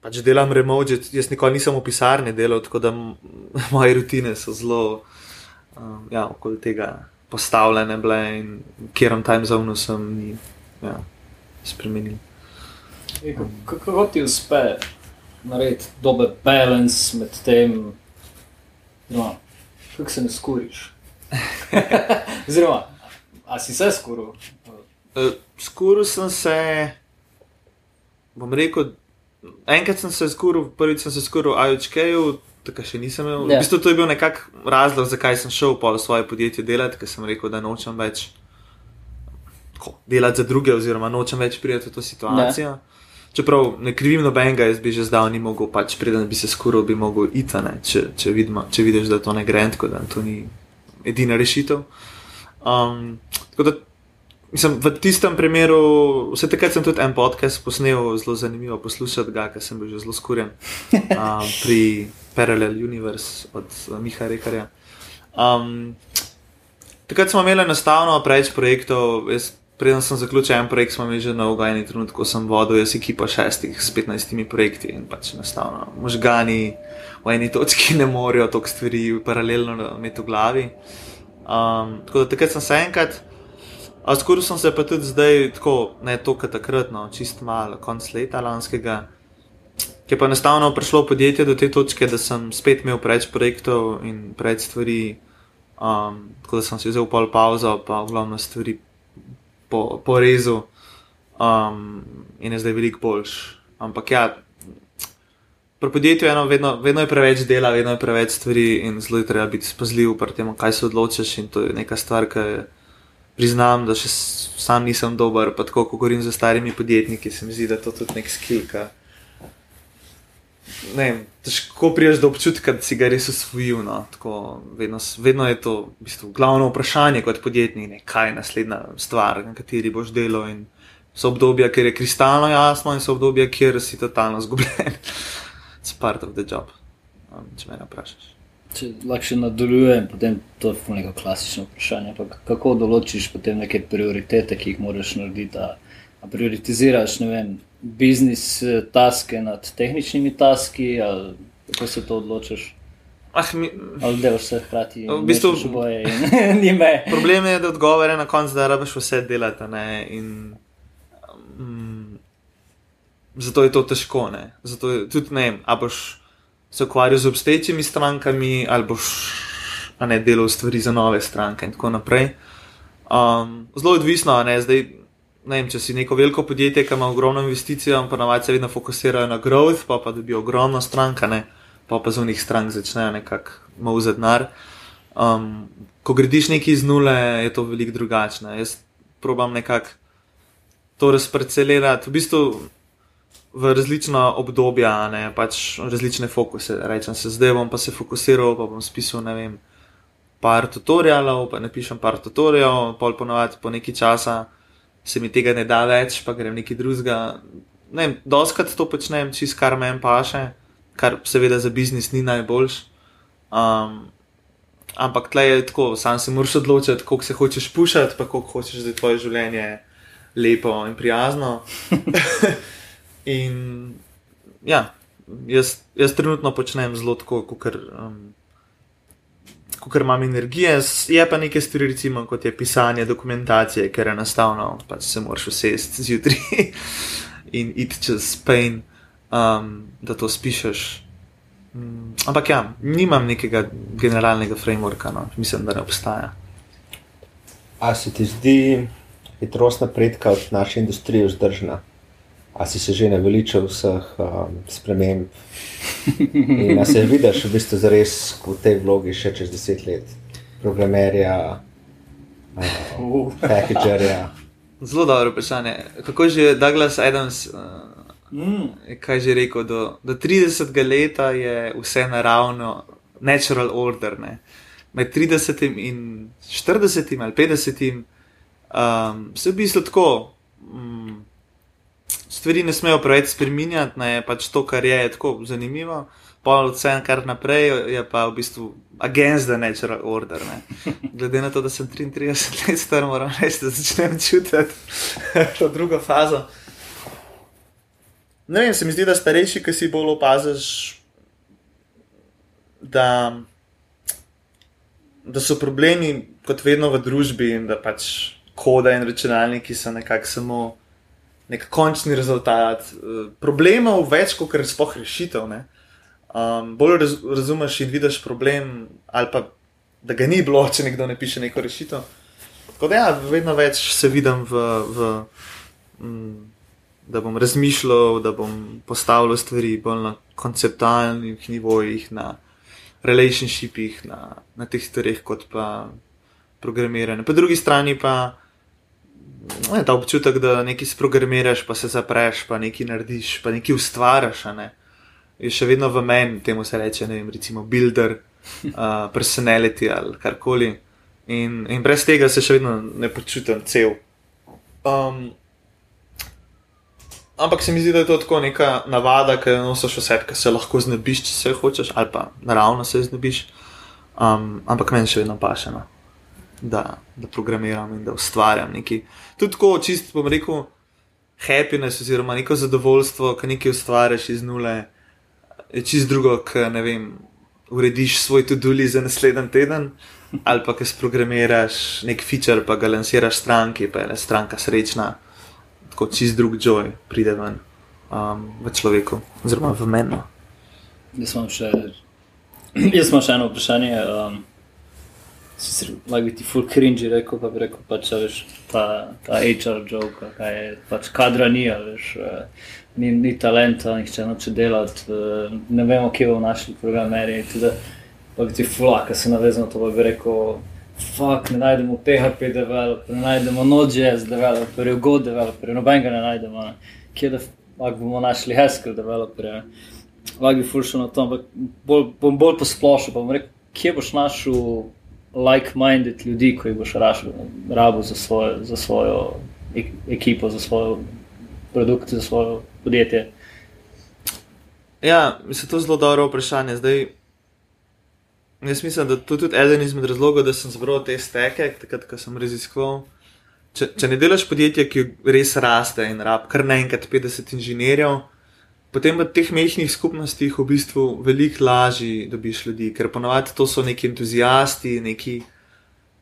pač delam remote, jaz nikoli nisem v pisarni delal, tako da moje rutine so zelo um, ja, okoli tega postavljene bile in kjer vam time zone sem ni ja, spremenil. Kako ti uspe? Narediti dober balans med tem, no, kako se ne skuriš. Oziroma, a si se skuril? Uh, skuril sem se, bom rekel, enkrat sem se skuril, prvič sem se skuril v IOČK-ju, tako še nisem imel. Ja. V bistvu to je bil nekak razlog, zakaj sem šel v svoje podjetje delati, ker sem rekel, da nočem več tako, delati za druge, oziroma nočem več prijeti v to situacijo. Ja. Čeprav ne krivim nobenega, jaz bi že zdaj ni mogel, pač preden bi se skuril, bi mogel iti, če, če, vidimo, če vidiš, da to ne gre, tako da to ni edina rešitev. Um, tako da Mislim, v tistem primeru, vse takrat sem tudi en podcast posnel, zelo zanimivo poslušati ga, ker sem bil že zelo skurjen um, pri Parallel Universe od uh, Miha Rekarja. Um, takrat smo imeli enostavno preveč projektov. Preden sem zaključil en projekt, smo imeli že na ugajni trenutku, ko sem vodil jaz ekipa šestih s 15 projekti in pač enostavno možgani v eni točki ne morejo toliko stvari paralelno imeti v glavi. Um, tako da takrat sem se enkrat. Skoraj sem se pa tudi zdaj, tako ne toliko takrat, no, čist malo, konc leta lanskega, ki je pa enostavno prišlo podjetje do te točke, da sem spet imel preveč projektov in preveč stvari, um, tako da sem si vzel pol pauzo, pa v glavno stvari po, po rezu um, in je zdaj veliko boljš. Ampak ja, pri podjetju je eno, vedno, vedno je preveč dela, vedno je preveč stvari in zelo je treba biti spazljiv pri tem, kaj se odločiš in to je neka stvar, ki je priznam, da še sam nisem dober, pa tako, ko govorim z starimi podjetniki, se mi zdi, da je to tudi nek skilka. Ne, težko priješ do občutka, da si ga res usvojil. No. Tako, vedno, vedno je to v bistvu, glavno vprašanje kot podjetnik, ne, kaj je naslednja stvar, na kateri boš delal. So obdobja, kjer je kristalno jasno, in so obdobja, kjer si totalno zgubljen. It's part of the job, um, če me vprašaš. Če lahko nadaljujem, potem to je neko klasično vprašanje. Kako določiš potem neke prioritete, ki jih moraš narediti? A, a prioritiziraš, ne vem, biznis eh, taske nad tehničnimi taski, ali kako se to odločiš? Ah, mi... Ali delaš vse hkrati? V bistvu boje in nime. Problem je, da odgovore na koncu, da rabiš vse delati. In, um, zato je to težko. Ne? Zato je tudi ne vem, a boš se ukvarjal z obstoječimi strankami, ali boš ne delal stvari za nove stranke in tako naprej. Um, zelo odvisno, ne, zdaj, ne vem, če si neko veliko podjetje, ki ima ogromno investicij, pa navadno se vedno fokusirajo na growth, pa pa dobijo ogromno stranka, ne, pa pa z unih strank začnejo nekako malo za denar. Um, ko gradiš nekaj iz nule, je to veliko drugačno. Jaz probam nekako to razparcelirati. V bistvu v različna obdobja, ne, pač različne fokuse. Rečem se, zdaj bom pa se fokusiral, pa bom spisal, ne vem, par tutorialov, pa ne pišem par tutorialov, pol ponovadi po neki časa se mi tega ne da več, pa grem neki drugega. Ne vem, doskrat to počnem, čist kar meni paše, kar seveda za biznis ni najboljš. Um, ampak tle je tako, sam se moraš odločiti, koliko se hočeš pušati, pa koliko hočeš, da je tvoje življenje lepo in prijazno. In ja, jaz, jaz trenutno počnem zelo tako, kot um, imam energije. Je pa nekaj stvari, recimo, kot je pisanje dokumentacije, ker je enostavno, pač se moraš usesti zjutraj in iti čez pain, um, da to spišeš. Um, ampak ja, nimam nekega generalnega frameworka, no. mislim, da ne obstaja. A se ti zdi hitrost napredka v naši industriji vzdržna? A si se že naveličal vseh um, sprememb? In da se vidiš v bistvu zares v tej vlogi še čez deset let, programerja, uh, packagerja. Zelo dobro vprašanje. Kako že Douglas Adams, uh, mm. kaj že rekel, do, do 30 let je vse naravno, natural order. Ne? Med 30 in 40 ali 50 um, se v bistvu tako. Um, stvari ne smejo preveč spremenjati, ne pač to, kar je, je tako zanimivo. Pol vse en kar naprej je pa v bistvu against the natural order. Ne. Glede na to, da sem 33 let star, moram reči, da začnem čutiti to drugo fazo. Ne vem, se mi zdi, da starejši, ki si bolj opaziš, da, da so problemi kot vedno v družbi in da pač koda in računalniki so nekako samo nek končni rezultat. Eh, problemov več kot kar spoh rešitev. Um, bolj raz, razumeš in vidiš problem, ali pa da ga ni bilo, če nekdo ne piše neko rešitev. Tako da, ja, vedno več se vidim v, v, mm, da bom razmišljal, da bom postavljal stvari bolj na konceptualnih nivojih, na relationshipih, na, na teh stvareh, kot pa programiranje. Po drugi strani pa je ta občutek, da nekaj sprogramiraš, pa se zapreš, pa nekaj narediš, pa nekaj ustvariš. Ne? Je še vedno v meni, temu se reče, ne vem, recimo builder, uh, personality ali karkoli. In, in brez tega se še vedno ne počutim cel. Um, ampak se mi zdi, da je to tako neka navada, ki jo nosiš vse, ki se lahko znebiš, če se hočeš, ali pa naravno se znebiš. Um, ampak meni še vedno paše, no, da, da programiram in da ustvarjam nekaj. Tudi tako, čist bom rekel, happiness oziroma neko zadovoljstvo, ki nekaj ustvariš iz nule, je čist drugo, ki ne vem. Urediš svoj tudi za naslednji teden, ali pa ki sprogramiraš nek feature, pa ga lansiraš stranki, pa je stranka srečna tako čist drug joy pride ven um, v človeku, oziroma v meni. Jaz imam še, jaz imam še eno vprašanje. Um, Sicer lahko bi ti full cringe rekel, pa bi rekel, da pač, je ta, ta HR joke, kaj je pač kadra ni, veš, uh, ni, ni talenta, nihče noče delati, uh, ne vemo, kje bomo našli programerje. Pa bi ti full, ki se navezal na to, pa bi rekel fuck, ne najdemo PHP developer, ne najdemo Node.js developer, Go developer, nobenega ne najdemo. Kje da bomo našli Haskell developer? Lahko bi fulšal na to, ampak bolj, bom bolj posplošil, pa bom rekel, kje boš našel like-minded ljudi, ko jih boš rabo za, za svojo ekipo, za svojo produkt, za svoje podjetje. Ja, mislim, to je zelo dobro vprašanje. Zdaj, Jaz mislim, da to je tudi eden izmed razlogov, da sem zbral te steke, takrat, ko sem raziskoval. Če, če ne delaš podjetja, ki res raste in rab kar naenkrat 50 inženirjev, potem v teh mehkih skupnostih v bistvu veliko lažje dobiš ljudi, ker ponovadi to so neki entuzijasti, neki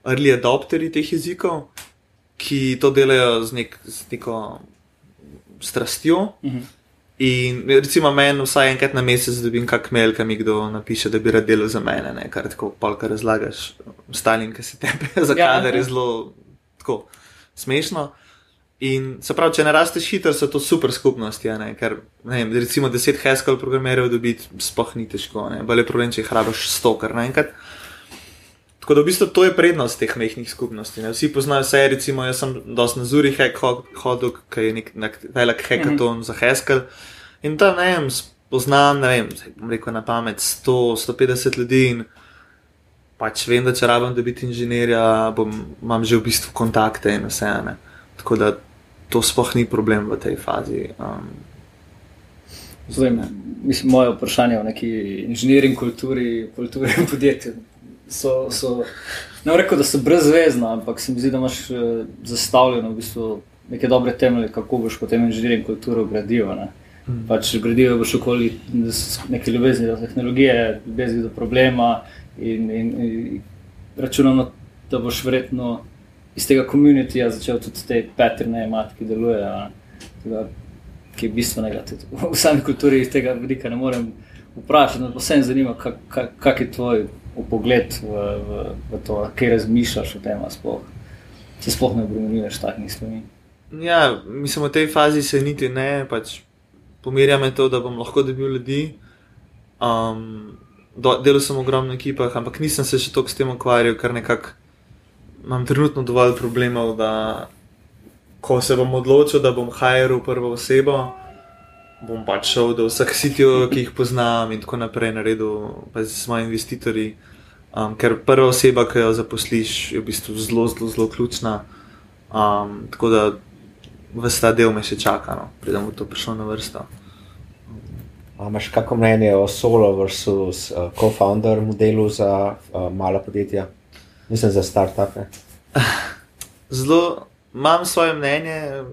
early adopteri teh jezikov, ki to delajo z, nek, z neko strastjo. Mhm. In recimo, meni vsaj enkrat na mesec dobim kak mail, ki mi kdo napiše, da bi rad delal za mene, ne? kar tako polka razlagaš, Stalin, ki se tebe za ja, je zelo tako smešno. In se pravi, če ne rasteš hitro, so to super skupnosti, ne? ker ne vem, recimo 10 Haskell programerjev dobiti spoh ni težko, bolje problem, če jih hrabaš 100 kar naenkrat. Tako da v bistvu to je prednost teh mehkih skupnosti. Ne? Vsi poznajo vse, recimo jaz sem dosti na Zuri hodil, ki je nek, nek velik hackathon mm -hmm. za Haskell. In tam ne vem, poznam, ne vem, bom rekel na pamet 100, 150 ljudi in pač vem, da če rabim, da biti inženirja, bom, imam že v bistvu kontakte in vse. Ne? Tako da to sploh ni problem v tej fazi. Um, Zdaj, mislim, moje vprašanje o neki inženiringi kulturi, kulturi in podjetju so, so ne rekel, da so brezvezna, ampak se mi zdi, da imaš uh, zastavljeno v bistvu neke dobre temelje, kako boš potem inženirjing kulturo gradil. Ne? Mm. Pač gradil boš okoli neke ljubezni do tehnologije, ljubezni do problema in, in, in računam, da boš verjetno iz tega komunitija začel tudi te patrne imati, ki delujejo. Ki je bistvenega. V sami kulturi tega vidika ne morem vprašati, ampak vse me zanima, kak, kak, je tvoj pogled v, v, v to, kaj razmišljaš o tem, sploh. če sploh ne obremenjuješ takih stvari. Ja, mislim, v tej fazi se niti ne, pač pomirja me to, da bom lahko dobil ljudi. Um, Delal sem v ogromnih ekipah, ampak nisem se še toliko s tem ukvarjal, ker nekako imam trenutno dovolj problemov, da ko se bom odločil, da bom hajeril prvo osebo bom pač šel do vseh sitijev, ki jih poznam, in tako naprej, naredil pa z svojimi investitorji. Um, ker prva oseba, ki jo zaposliš, je v bistvu zelo, zelo, zelo ključna. Um, tako da vse ta del me še čaka, no, predem bo to prišlo na vrsto. Imáš kakšno mnenje o solo versus uh, co-founder modelu za uh, mala podjetja, mislim za start-upe? Zelo imam svoje mnenje,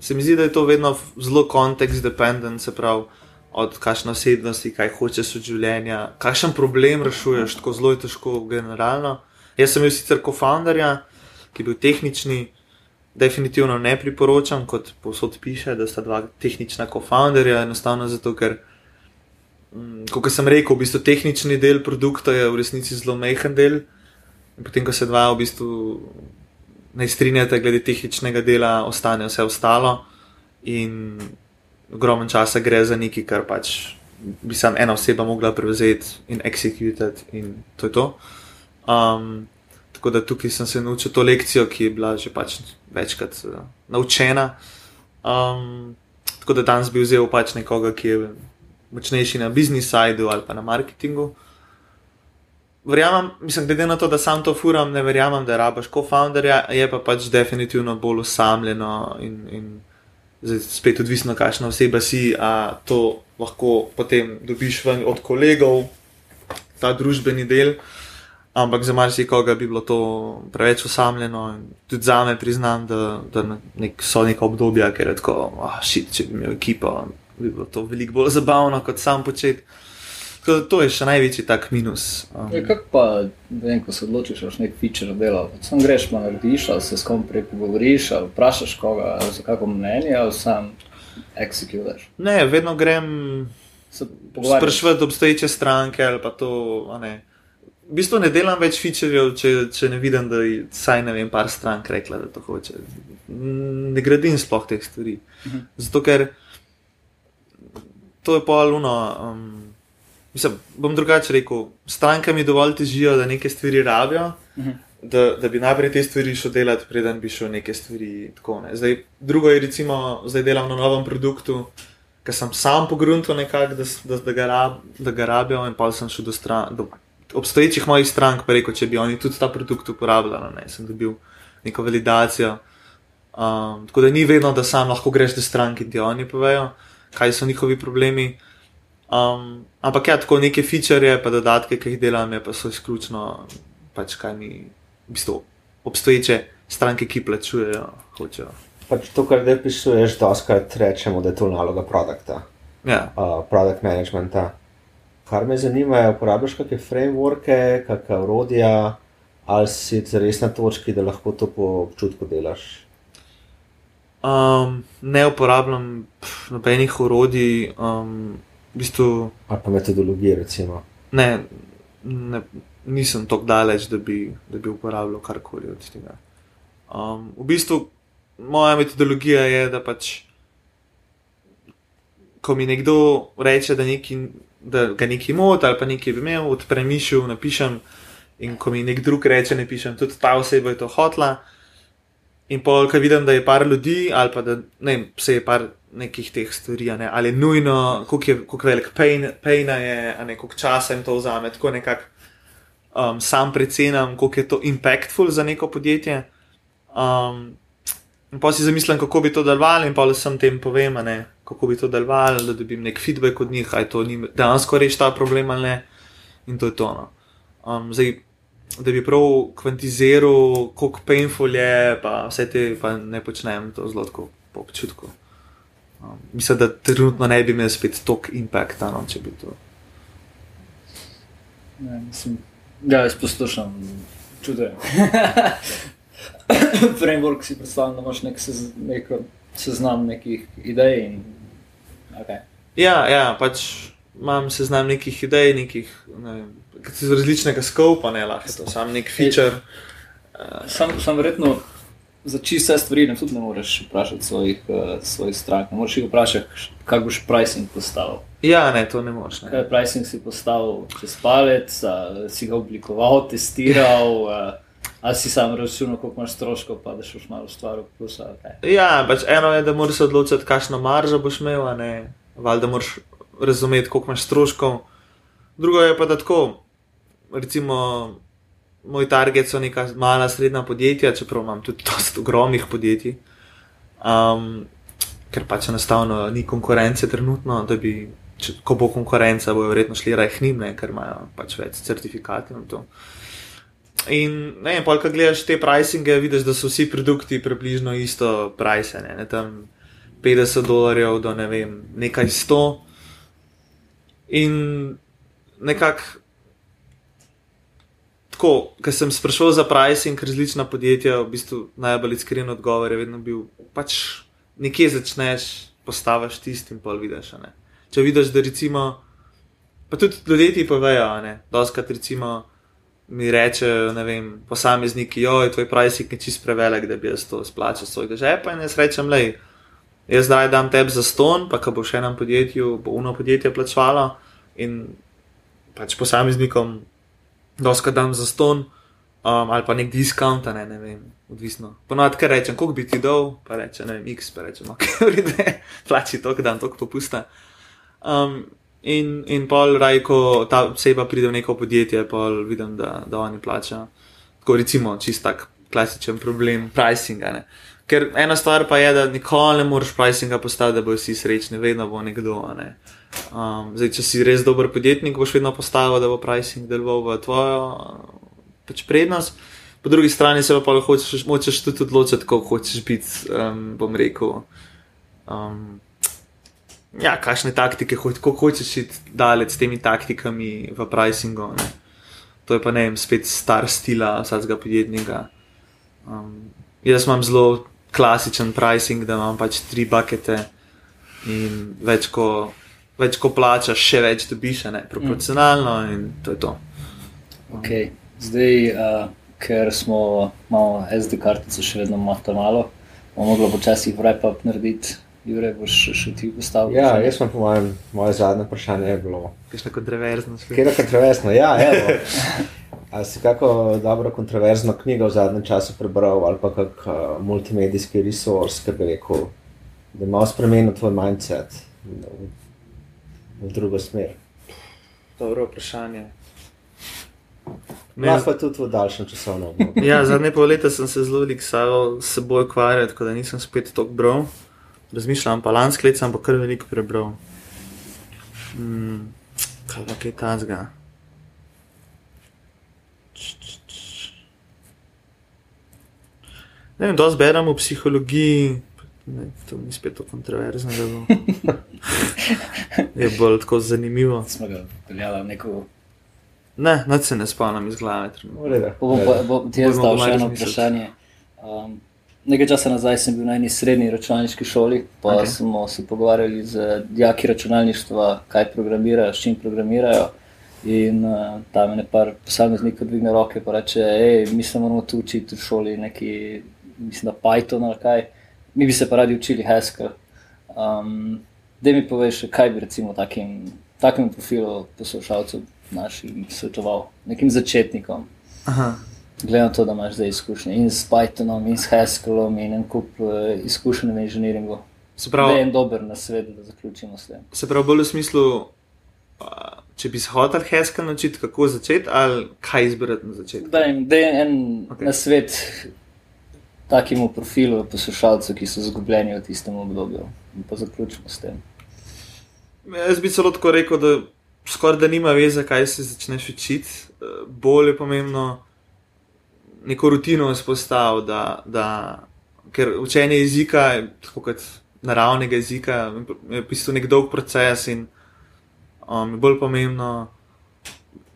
se mi zdi, da je to vedno zelo kontekst dependent, se pravi, od kakšne osebnosti, kaj hočeš od življenja, kakšen problem rešuješ, tako zelo je težko generalno. Jaz sem bil sicer co-founderja, ki je bil tehnični, definitivno ne priporočam, kot posod piše, da sta dva tehnična co-founderja, enostavno zato, ker. Mm, kot sem rekel, v bistvu tehnični del produkta je v resnici zelo mehen del, in potem, ko se dva v bistvu ne strinjate glede tehničnega dela, ostane vse ostalo. in ogromen časa gre za nekaj, kar pač bi sam ena oseba mogla prevzeti in executirati, in to je to. Um, tako da tukaj sem se naučil to lekcijo, ki je bila že pač večkrat uh, naučena. Um, tako da danes bi vzel pač nekoga, ki je močnejši na sajdu ali pa na marketingu. Verjamem, mislim, glede na to, da sam to furam, ne verjamem, da rabaš co-founderja, je pa pač definitivno bolj usamljeno in, in zdaj spet odvisno, kakšna oseba si, a to lahko potem dobiš od kolegov, ta družbeni del. Ampak za marsikoga bi bilo to preveč usamljeno. Tudi za me priznam, da, da nek, so neka obdobja, ker je tako, ah, šit, če bi imel ekipo, bi bilo to veliko bolj zabavno kot sam početi. To je še največji tak minus. Um. Ja, kako pa, vem, ko se odločiš, da nek feature dela, sam greš pa narediš, ali se s kom prej pogovoriš, ali vprašaš koga za kako mnenje, ali sam executiš. Ne, vedno grem sprašovati obstoječe stranke ali pa to, ne. V bistvu ne delam več featurejev, če, če ne vidim, da je vsaj ne vem, par strank rekla, da to hoče. Ne gradim sploh teh stvari. Uh mhm. -huh. Zato ker to je poluno. Um, Mislim, bom drugače rekel, stranke mi dovolj težijo, da neke stvari rabijo, uh mhm. -huh. da, da bi najprej te stvari šel delati, preden bi šel neke stvari tako. Ne. Zdaj, drugo je, recimo, zdaj delam na novem produktu, ker sem sam pogrunil nekako, da, da, da, ga rab, da ga rabijo, in pa sem šel do, stran, do obstoječih mojih strank, pa rekel, če bi oni tudi ta produkt uporabljali, ne, sem dobil neko validacijo. Um, tako da ni vedno, da sam lahko greš do strank in ti oni povejo, kaj so njihovi problemi. Um, ampak ja, tako neke feature, pa dodatke, ki jih delam, pa so izključno pač kaj mi v bistvu obstoječe stranke, ki plačujejo, hočejo. Pač to, kar zdaj pisuješ, doskrat rečemo, da je to naloga produkta. Ja. Uh, product managementa. Kar me zanima, je, uporabljaš kakšne frameworke, kakšne urodja, ali si res na točki, da lahko to po občutku delaš. Um, ne uporabljam nobenih urodij. Um, bistvu, ali pa metodologije. Recimo. Ne, ne, nisem tako daleč, da bi, da bi uporabljal karkoli od tega. Um, v bistvu, moja metodologija je, da pač, ko mi nekdo reče, da, neki, da ga nekaj moti ali pa nekaj bi imel, odprem mišel, napišem. In ko mi nek drug reče, ne pišem, tudi ta oseba je to hotla. In pa, ko vidim, da je par ljudi, ali pa da ne, se je par nekih teh stvari, ne? ali nujno, kako velik pain je, a ne koliko časa jim to vzame. Tako nekako um, sam predcenam, koliko je to impactful za neko podjetje. Um, in pa si zamislim, kako bi to delovalo, in pa le sem tem povem, ne? kako bi to delovalo, da dobim nek feedback od njih, aj to ni dejansko reš ta problem ali ne. In to je to. No. Um, zdaj, da bi prav kvantiziral, koliko painful je, pa vse te pa ne počnem to zelo po občutku. Um, mislim, da trenutno ne bi imel spet toliko impakta, no, če bi to. Ne, mislim, ja, jaz poslušam, čutim. Framework si predstavljam, da imaš nek sez, neko seznam nekih idej. In, okay. Ja, ja, pač imam seznam nekih idej, nekih ne, različnega skopa, ne lahko to, sam nek feature. Sam, sam verjetno za čiste stvari ne, tudi ne moreš vprašati svojih, uh, svojih strank. Ne moreš jih vprašati, kako boš pricing postavil. Ja, ne, to ne moreš. Ne. Kaj pricing si postavil čez palec, uh, si ga oblikoval, testiral. Uh, Ali si sam računal, koliko imaš stroškov, pa da šel malo stvar v plus? Ja, pač eno je, da moraš se odločiti, kakšno maržo boš imel, ali da moraš razumeti, koliko imaš stroškov. Drugo je pa da tako, recimo, moj target so neka mala, srednja podjetja, čeprav imam tudi dosta ogromnih podjetij. Um, ker pač enostavno ni konkurence trenutno, da bi, če, ko bo konkurenca, bojo verjetno šli raje hnimne, ker imajo pač več certifikatov. In ne, in polk gledaš te pricinge, vidiš, da so vsi produkti približno isto price, ne, ne tam 50 dolarjev do ne vem, nekaj 100. In nekako tako, ker sem sprašval za pricing, različna podjetja, v bistvu najbolj iskren odgovor je vedno bil, pač nekje začneš, postaviš tisti in pol vidiš. Ne? Če vidiš, da recimo, pa tudi ljudje ti povejo, da oskrat recimo mi rečejo, ne vem, posamezniki, joj, tvoj pricing je čist prevelik, da bi jaz to splačal svojega žepa in jaz rečem, lej. jaz zdaj dam tebi za ston, pa ko bo še enem podjetju, bo uno podjetje plačalo in pač posameznikom, doska dam za ston, um, ali pa nek diskont, ne, ne vem, odvisno. Ponovadi, ker rečem, koliko bi ti dal, pa reče, ne vem, x, pa rečem, ok, vride, plači to, da dam to popusta. Um, in, in pol raj, ko ta oseba pride v neko podjetje, pol vidim, da, da oni plačajo. Tako recimo, čist tak klasičen problem pricinga. Ne. Ker ena stvar pa je, da nikoli ne moreš pricinga postaviti, da bojo vsi srečni, vedno bo nekdo. Ne. Um, zdaj, če si res dober podjetnik, boš vedno postavil, da bo pricing deloval v tvojo pač prednost. Po drugi strani se pa lahko hočeš tudi odločiti, kako hočeš biti, um, bom rekel. Um, ja, kakšne taktike, kako hočeš iti daleč s temi taktikami v pricingu. Ne. To je pa ne vem, spet star stila vsakega podjetnika. Um, jaz imam zelo klasičen pricing, da imam pač tri bakete in več ko, več ko plačaš, še več dobiš, ne proporcionalno in to je to. Okay. Zdaj, uh, ker smo malo SD kartice še vedno malo, bomo mogli počasi wrap-up narediti. Jure, boš še ti postavil? Ja, jaz sem po mojem, moje zadnje vprašanje je bilo. Kaj je kontroverzno? Kaj je kontroverzno? Ja, evo. Ali si kako dobro kontroverzno knjigo v zadnjem času prebral ali pa kak uh, multimedijski resurs, ki bi rekel, da ima spremenil tvoj mindset v, drugo smer? Dobro vprašanje. Lahko pa tudi v daljšem časovnem obdobju. ja, zadnje pol leta sem se zelo veliko s seboj ukvarjal, tako da nisem spet tako bral. Razmišljam pa lansko leto, sem pa kar veliko prebral. Hmm, kaj pa je ta zga? Ne vem, dosti berem v psihologiji, ne, to ni spet tako kontroverzno. je bolj tako zanimivo. Smo ga peljali neko Ne, noč se ne spomnim iz glave. Ti je zdal še eno vprašanje. Um, nekaj časa nazaj sem bil na eni srednji računalniški šoli, pa okay. smo se pogovarjali z dijaki računalništva, kaj programirajo, s čim programirajo. In uh, tam je nekaj posameznikov dvigne roke in reče: hej, mi se moramo tu učiti v šoli, neki, mislim, da Python ali kaj. Mi bi se pa radi učili Haskell. Um, da mi poveš, kaj bi recimo takim, takim profilu poslušalcev našim svetoval, nekim začetnikom. Glede na to, da imaš zdaj izkušnje in s Pythonom, in s Haskellom, in en kup uh, izkušenj v inženiringu. Se pravi, da je en dober na svetu, da zaključimo s tem. Se pravi, bolj v smislu, če bi se hotel Haskell naučiti, kako začeti, ali kaj izbrati na začetku. Da, da je en okay. na svet takemu profilu poslušalcev, ki so zgubljeni v tistem obdobju. In pa zaključimo s tem. Jaz bi celo tako rekel, da skoraj da nima veze, kaj se začneš učiti. Eh, bolj je pomembno neko rutino vzpostaviti, da, da, ker učenje jezika, tako kot naravnega jezika, je v bistvu nek dolg proces in um, je bolj pomembno.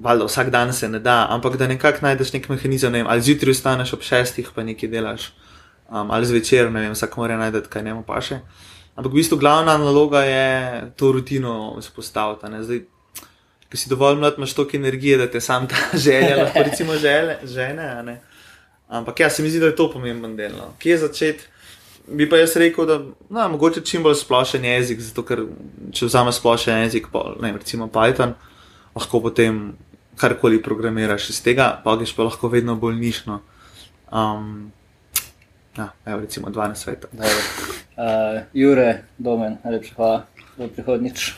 Valjda, vsak dan se ne da, ampak da nekako najdeš nek mehanizem, ne vem, ali zjutraj vstaneš ob šestih, pa nekaj delaš, um, ali zvečer, ne vem, vsak mora najti, kaj njemu paše. Ampak v bistvu glavna naloga je to rutino vzpostaviti ki si dovolj mlad, imaš toliko energije, da te sam ta želja, lahko recimo žele, žene. Ampak ja, se mi zdi, da je to pomemben del. No. Kje začeti? Bi pa jaz rekel, da no, mogoče čim bolj splošen jezik, zato ker če vzameš splošen jezik, pa, ne, recimo Python, lahko potem karkoli programiraš iz tega, pa greš pa lahko vedno bolj nišno. Um, ja, evo, recimo 12 sveta. Uh, Jure, domen, najlepša hvala, do prihodnjič.